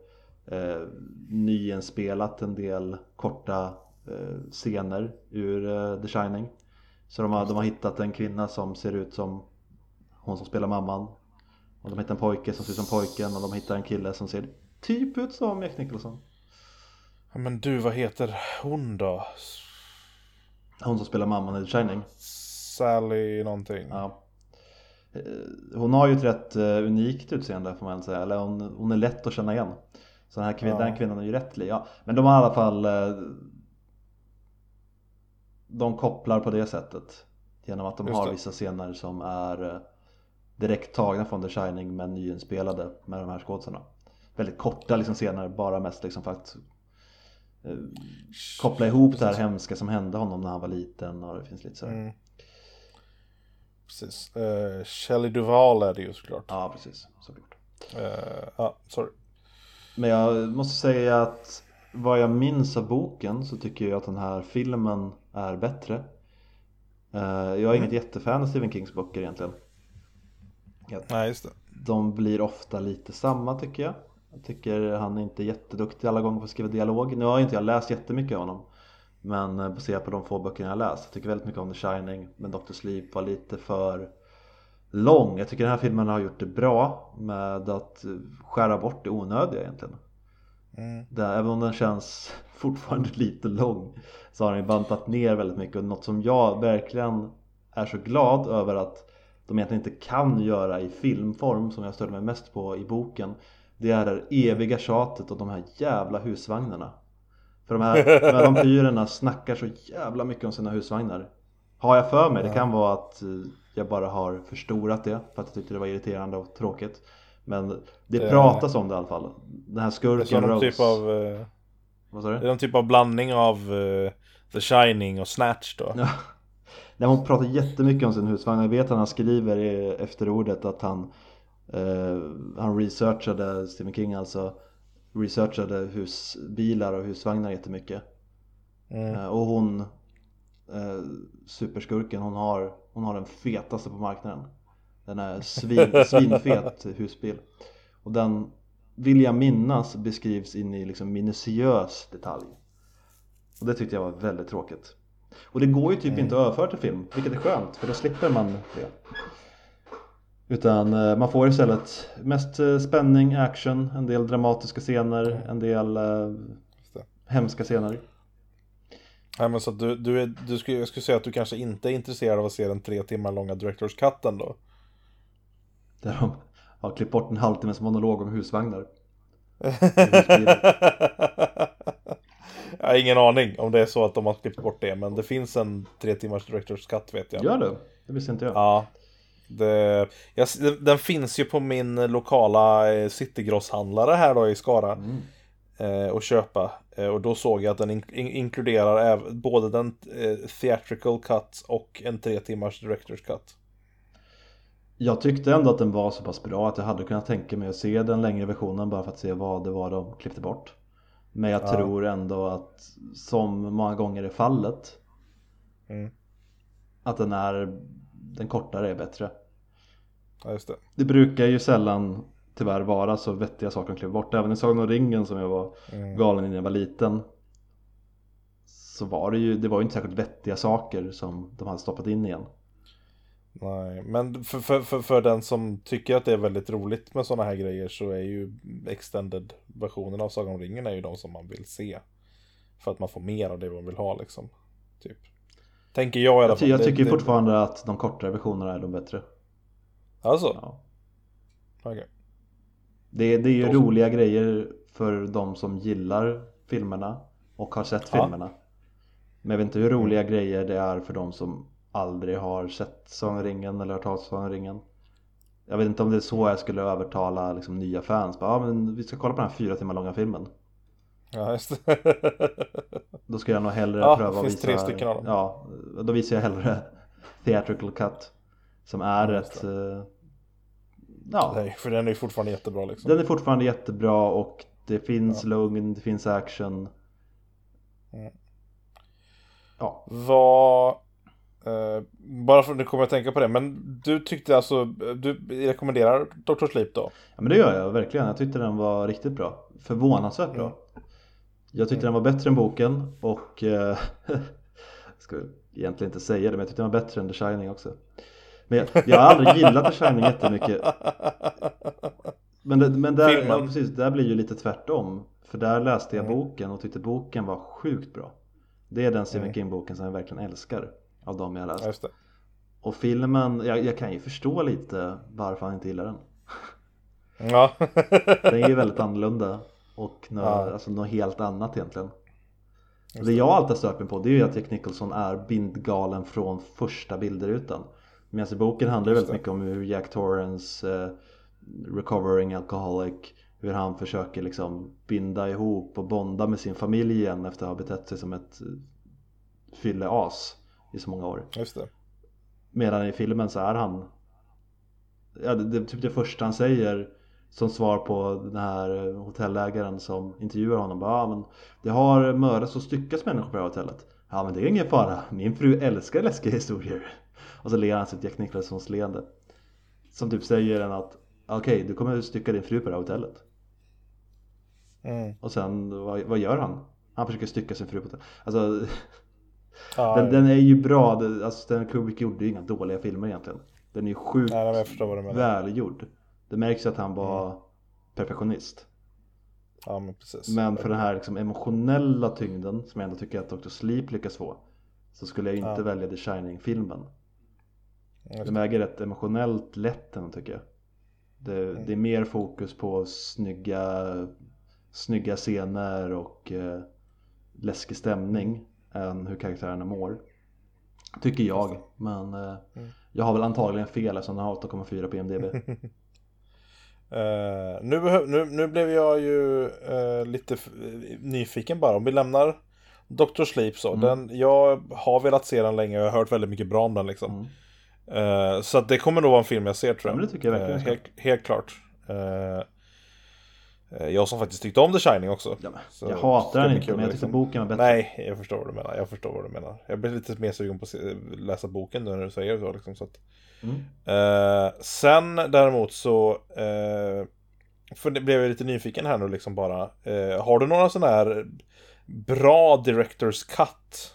eh, nyinspelat en del korta eh, scener ur eh, The Shining. Så de har, de har hittat en kvinna som ser ut som hon som spelar mamman. Och de hittar en pojke som ser ut som pojken och de hittar en kille som ser typ ut som Jack Nicholson. Ja, Men du, vad heter hon då? Hon som spelar mamman i The Shining. Sally någonting? Ja. Eh, Hon har ju ett rätt eh, unikt utseende får man säga, eller hon, hon är lätt att känna igen. Så den här kvinnan, Ja. den kvinnan är ju rätt lik. Ja. Men de har i alla fall eh, De kopplar på det sättet Genom att de Just har det. vissa scener som är Direkt tagna från The Shining men nyinspelade med de här skådespelarna Väldigt korta liksom scener, bara mest liksom för att eh, Koppla ihop det här hemska som hände honom när han var liten och det finns lite sådär Mm. Precis. Uh, Shelley Duval är det ju såklart. Ja precis, såklart Eh, Ja, sorry. Men jag måste säga att vad jag minns av boken så tycker jag att den här filmen är bättre. Eh, Jag är inget jättefan av Stephen Kings böcker egentligen. Nej, just det. De blir ofta lite samma tycker jag. Jag tycker han är inte jätteduktig alla gånger på att skriva dialog. Nu har inte jag läst jättemycket av honom. Men eh, baserat på de få böckerna jag läst. Jag tycker väldigt mycket om The Shining. Men Dr. Sleep var lite för lång. Jag tycker den här filmen har gjort det bra med att eh, skära bort det onödiga egentligen. Mm. Där, även om den känns fortfarande lite lång så har den bantat ner väldigt mycket och något som jag verkligen är så glad över att de egentligen inte kan göra i filmform som jag störde mig mest på i boken det är det eviga tjatet och de här jävla husvagnarna. För de här, de här vampyrerna snackar så jävla mycket om sina husvagnar. Har jag för mig, det kan vara att eh, jag bara har förstorat det för att jag tyckte det var irriterande och tråkigt. Men det pratas om det i alla fall. Den här skurken som någon Rose. typ av... eh, Vad sa Det är du? någon typ av blandning av eh, The Shining och Snatch då. Nej, hon pratar jättemycket om sin husvagn. Jag vet att han skriver i efterordet att han eh, Han researchade, Stephen King alltså Researchade husbilar och husvagnar jättemycket Mm. eh, Och hon eh, Superskurken hon har Hon har den fetaste på marknaden Den är svin, svinfet husbil Och den vill jag minnas beskrivs in i liksom minutiös detalj Och det tyckte jag var väldigt tråkigt Och det går ju typ inte att överföra till film Vilket är skönt för då slipper man det. Utan eh, man får istället mest eh, spänning, action, en del dramatiska scener, en del eh, hemska scener. Nej, men så att du, du, är, du skulle, jag skulle säga att du kanske inte är intresserad av att se den tre timmar långa Directors Cutten då. Där de har klippt bort en halvtimmes monolog om husvagnar ja, har ingen aning om det är så att de har klippt bort det, men det finns en tre timmars Directors Cut vet jag. Gör det? Det visste inte jag. Ja. Det, jag, den finns ju på min lokala eh, Citygross-handlare här då i Skara. Mm. Eh, och köpa. Eh, och då såg jag att den in, in, inkluderar äv, både den eh, theatrical cut och en tre timmars directors cut. Jag tyckte ändå att den var så pass bra att jag hade kunnat tänka mig att se den längre versionen bara för att se vad det var de klippte bort. Men jag Ja. tror ändå att som många gånger är fallet Mm. att den är den kortare är bättre. Ja, just det. Det brukar ju sällan tyvärr vara så vettiga saker de klipper bort. Även i Sagan om ringen som jag var Mm. galen i när jag var liten så var det ju, det var ju inte särskilt vettiga saker som de hade stoppat in igen. Nej, men för, för, för, för den som tycker att det är väldigt roligt med sådana här grejer så är ju extended versionen av Sagan om ringen är ju de som man vill se. För att man får mer av det man vill ha liksom. Typ. Tänker jag i alla fall. jag Det- tycker det- fortfarande att de kortare versionerna är de bättre. Alltså? Ja. Okej. Det, det är ju så. roliga grejer för de som gillar filmerna och har sett Ja. Mm. filmerna. Men jag vet inte hur roliga grejer det är för de som aldrig har sett Sagan eller hört talas om Sagan ringen. Jag vet inte om det är så jag skulle övertala liksom, nya fans. Bara, ja, men vi ska kolla på den här fyra timmar långa filmen. Ja, just det. Då ska jag nog hellre Ja, pröva det att finns visa tre stycken av dem. Ja, då visar jag hellre Theatrical Cut Som är Ja, ett eh, Ja, Nej, för den är fortfarande jättebra liksom. den är fortfarande jättebra och det finns Ja. lugn, det finns action Mm. Ja, Vad... Eh, bara för att nu kommer jag att tänka på det, men du tyckte alltså, du rekommenderar Dr. Sleep då? ja men det gör jag verkligen. Jag tyckte den var riktigt bra Förvånansvärt bra. Jag tyckte den var bättre än boken och eh, Jag ska egentligen inte säga det men jag tyckte den var bättre än The Shining också Men jag, jag har aldrig gillat The Shining jättemycket Men, det, men där, ja, precis, där blir ju lite tvärtom För där läste jag Mm. boken och tyckte boken var sjukt bra Det är den Stephen Mm. King-boken som jag verkligen älskar Av dem jag läst. Just det. Och filmen, jag, jag kan ju förstå lite varför han inte gillar den. Ja. Den är ju väldigt annorlunda Och nå, Ja. alltså något helt annat egentligen. Just Det jag alltid har stört mig på det är ju att Jack Nicholson är bindgalen från första bilderutan Medan i boken handlar det väldigt mycket om hur Jack Torrance eh, Recovering alcoholic Hur han försöker liksom binda ihop och bonda med sin familj igen efter att ha betett sig som ett eh, fylleas i så många år Just det. Medan i filmen så är han ja, det, det, typ det första han säger som svar på den här hotellägaren som intervjuar honom bara, ja, men Det har mördats och styckats människor på det här hotellet Ja men det är ingen fara, min fru älskar läskiga historier Och så ler han sitt Jack Nicholsons leende Som typ säger en att Okej, du kommer stycka din fru på det här hotellet Mm. Och sen, vad, vad gör han? Han försöker stycka sin fru på hotellet Alltså, Ja, den, den är ju bra, Det- alltså Stanley Kubrick gjorde ju inga dåliga filmer egentligen Den är ju sjukt Nej, välgjord Det märks att han var Mm. perfektionist Ja, men precis. Men för den här liksom emotionella tyngden som jag ändå tycker att Dr. Sleep lyckas få Så skulle jag inte Ja. välja The Shining-filmen Den det. väger rätt emotionellt lätt ändå tycker jag det, Mm. det är mer fokus på snygga Snygga scener och eh, läskig stämning än hur karaktärerna mår Tycker jag, men eh, Mm. jag har väl antagligen fel eftersom den har 8,4 på IMDB Eh, nu, nu, nu blev jag ju eh, lite nyfiken bara. Om vi lämnar Dr. Sleep så. Mm. Den, jag har velat se den länge och jag har hört väldigt mycket bra om den liksom. Mm. Eh, så det kommer nog vara en film jag ser tror Ja, jag. men det tycker jag verkligen ska. helt, helt klart. Jag som faktiskt tyckte om The Shining också. Ja, Så jag hatar den inte men jag tyckte liksom. boken var bättre Nej, jag förstår vad du menar. Jag förstår vad du menar. Jag blir lite mer sugen på att läsa boken nu när du säger så. Liksom, så att, Mm. Eh, sen däremot så eh, för det blev jag lite nyfiken här nu liksom bara. Eh, har du några sådana här bra Directors Cut?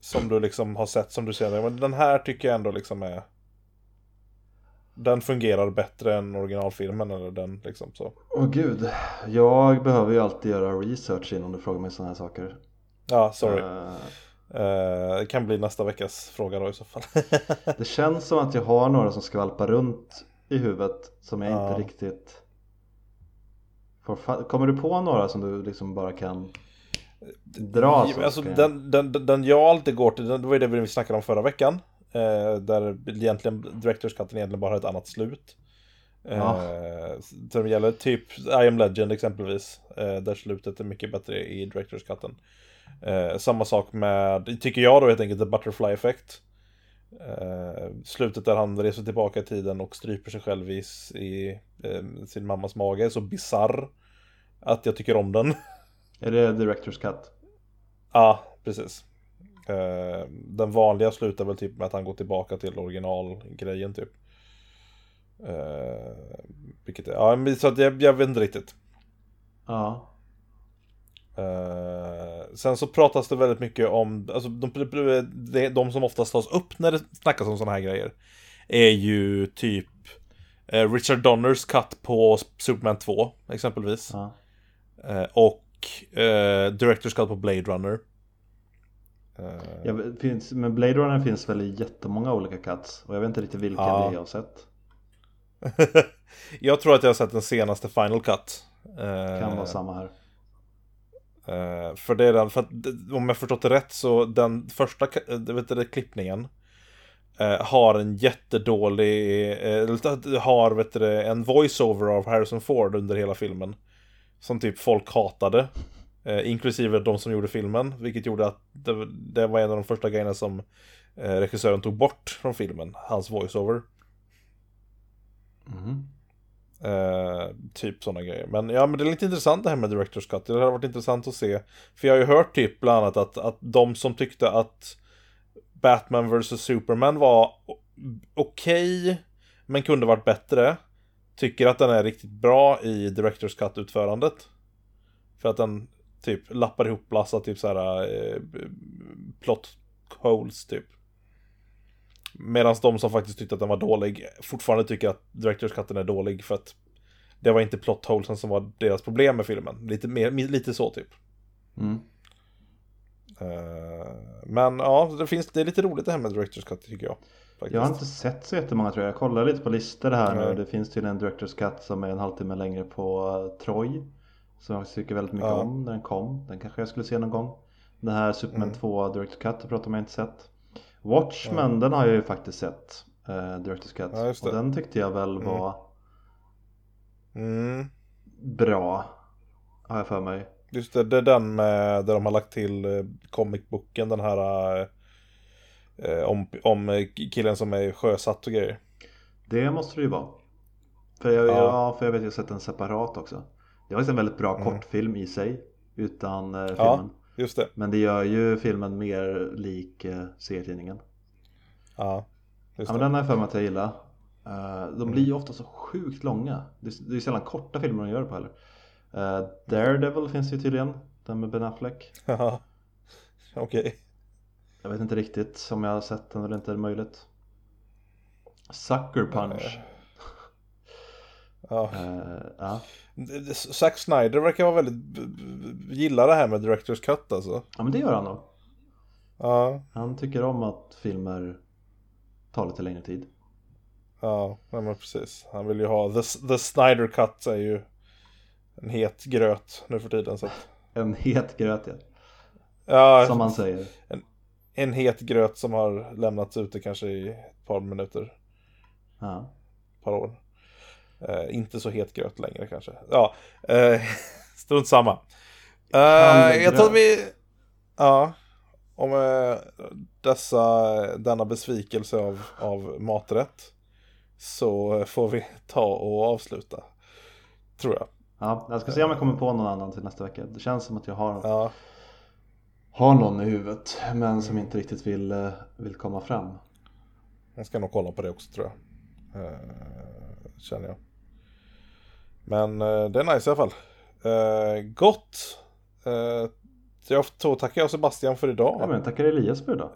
Som du liksom har sett som du ser, men den här tycker jag ändå liksom är Den fungerar bättre än originalfilmen eller den liksom så. Åh gud, jag behöver ju alltid göra research innan du frågar mig sådana här saker Ja, sorry. Eh, Eh, det kan bli nästa veckas fråga då i så fall. Det känns som att jag har några som skvalpar runt i huvudet som jag Ja. inte riktigt får Kommer du på några som du liksom bara kan Dra så. Alltså, den, den, den jag alltid går till, det var ju det vi snackade om förra veckan. Eh, där egentligen Directors Cut egentligen bara har ett annat slut. Eh, Ja. Det gäller typ I am Legend exempelvis. Eh, där slutet är mycket bättre i Directors Cutten. Samma sak med, tycker jag då helt enkelt, The Butterfly Effect. Slutet där han reser tillbaka i tiden och stryper sig själv i, i sin mammas mage är så bizarr att jag tycker om den. Är det Directors Cut? Ja, precis. Eh, den vanliga slutar väl typ med att han går tillbaka till originalgrejen typ. Eh, vilket är, ja, men så att jag, jag vet inte riktigt. Ja. Eh, sen så pratas det väldigt mycket om, alltså de, de, som oftast tas upp när det snackas om sådana här grejer. Är ju typ eh, Richard Donners cut på Superman 2 exempelvis. ja. Eh, och eh, Directors cut på Blade Runner. Eh, vet- finns, men Blade Runner finns väl i jättemånga olika cuts och jag vet inte riktigt vilken Ja. det är jag har sett. jag tror att jag har sett den senaste Final Cut. Eh, Kan vara samma här. eh, för det är den, för att om jag förstått det rätt så den första vet du, klippningen har en jättedålig, har vet du, en voiceover av Harrison Ford under hela filmen. Som typ folk hatade. Eh, inklusive de som gjorde filmen, vilket gjorde att det, det var en av de första grejerna som eh, regissören tog bort från filmen, hans voiceover. Mhm. Eh, typ sådana grejer. Men ja, men det är lite intressant det här med Directors Cut. Det hade varit intressant att se. För jag har ju hört typ bland annat att, att de som tyckte att Batman vs Superman var okej, men kunde varit bättre. Tycker att den är riktigt bra i Directors Cut-utförandet. För att den typ lappar ihop massa typ såhär eh, plot holes typ. Medan de som faktiskt tyckte att den var dålig fortfarande tycker att Directors Cutten är dålig för att det var inte plot holesen som var deras problem med filmen. Lite, mer, lite så typ. Mm. Eh, men ja, det, finns, det är lite roligt det här med Directors Cut tycker jag. Faktiskt. Jag har inte sett så jättemånga tror jag. Jag kollar lite på listor här Nej. nu. Det finns tydligen en Directors Cut som är en halvtimme längre på uh, Troy. Som jag tycker väldigt mycket Ja. om när den kom. Den kanske jag skulle se någon gång. Den här Superman Mm. 2 Directors Cut har pratat om jag inte sett. Watchmen den har jag ju faktiskt sett. Uh, Directors Cut. Ja. Och den tyckte jag väl Mm. var Mm, bra. Har jag för mig. just det, det är den med, där de har lagt till eh, comicboken, den här eh, om, om eh, killen som är sjösatt och grejer. Det måste det ju vara. För jag, Ja. ja. för jag vet att jag har sett den separat också. Det var faktiskt en väldigt bra Mm. kortfilm i sig. Utan eh, filmen. Ja. Just det. Men det gör ju filmen mer lik eh, serietidningen. Ja, just Ja, men det. den har jag för mig att jag gillar. Eh, de blir ju ofta så sjukt långa. Det är, det är sällan korta filmer de gör på heller. Eh, Daredevil finns ju tydligen. Den med Ben Affleck. Ja. Okej. Jag vet inte riktigt om jag har sett den eller inte är det möjligt. Sucker Punch. Ja. Eh, ja. Zack Snyder verkar vara väldigt, gilla det här med Directors Cut alltså. ja men det gör han nog. Ja, Han tycker om att filmer tar lite längre tid. ja, nej, men precis. Han vill ju ha, the, the Snyder Cut är ju en het gröt nu för tiden. Så att, En het gröt ja. ja, Som man säger. en het gröt som har lämnats ute kanske i ett par minuter, Ja. ett par år. Eh, inte så het gröt längre kanske. Ja, eh, strunt samma. Eh, jag tror vi, ja, om dessa, denna besvikelse av, av maträtt så får vi ta och avsluta. Tror jag. ja. Jag ska se om jag kommer på någon annan till nästa vecka. Det känns som att jag har, Ja, har någon i huvudet. Men som inte riktigt vill, vill komma fram. jag ska nog kolla på det också tror jag. Känner jag. Men eh, det är nice i alla fall. Eh, gott. Eh, jag får tacka jag Sebastian för idag. Ja, men tackar Elias för idag.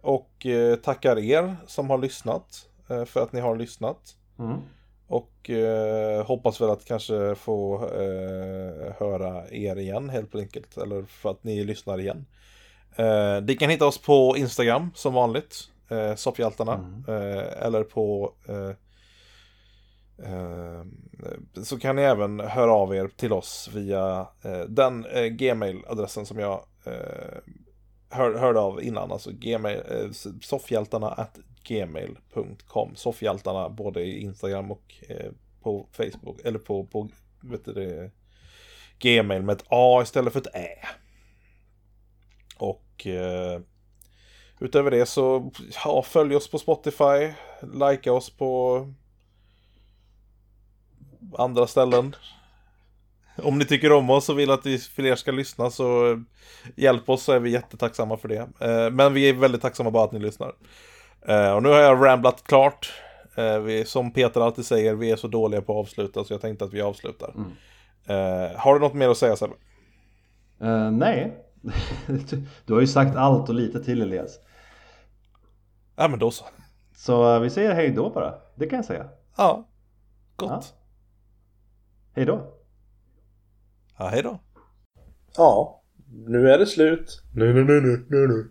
Och tackar er som har lyssnat för att ni har lyssnat. Mm. Och eh, hoppas väl att kanske få eh, höra er igen helt enkelt. Eller för att ni lyssnar igen. Eh, ni kan hitta oss på Instagram som vanligt. Eh, Soffhjältarna. Mm. Eller på Eh, så kan ni även höra av er till oss via eh, den eh, gmail-adressen som jag hör, hörde av innan. Alltså gmail, soffhjältarna at gmail.com. Soffhjältarna både i Instagram och på Facebook. Eller på, på vet du det, gmail med ett A istället för ett Ä. Och utöver det så ja, följ oss på Spotify. Likea oss på andra ställen. Om ni tycker om oss och vill att vi fler ska lyssna så hjälp oss så är vi jättetacksamma för det. Eh, men vi är väldigt tacksamma bara att ni lyssnar. Eh, och nu har jag ramblat klart. Eh, vi, som Peter alltid säger, vi är så dåliga på att avsluta så jag tänkte att vi avslutar. Mm. Har du något mer att säga Sebbe? Uh, nej, du har ju sagt allt och lite till Elias. Ja men då så. Så vi säger hej då bara, det kan jag säga. Ja, gott. Ja. Hej då. Ja, hej då. Ja, nu är det slut. Nu, nu, nu, nu, nu, nu.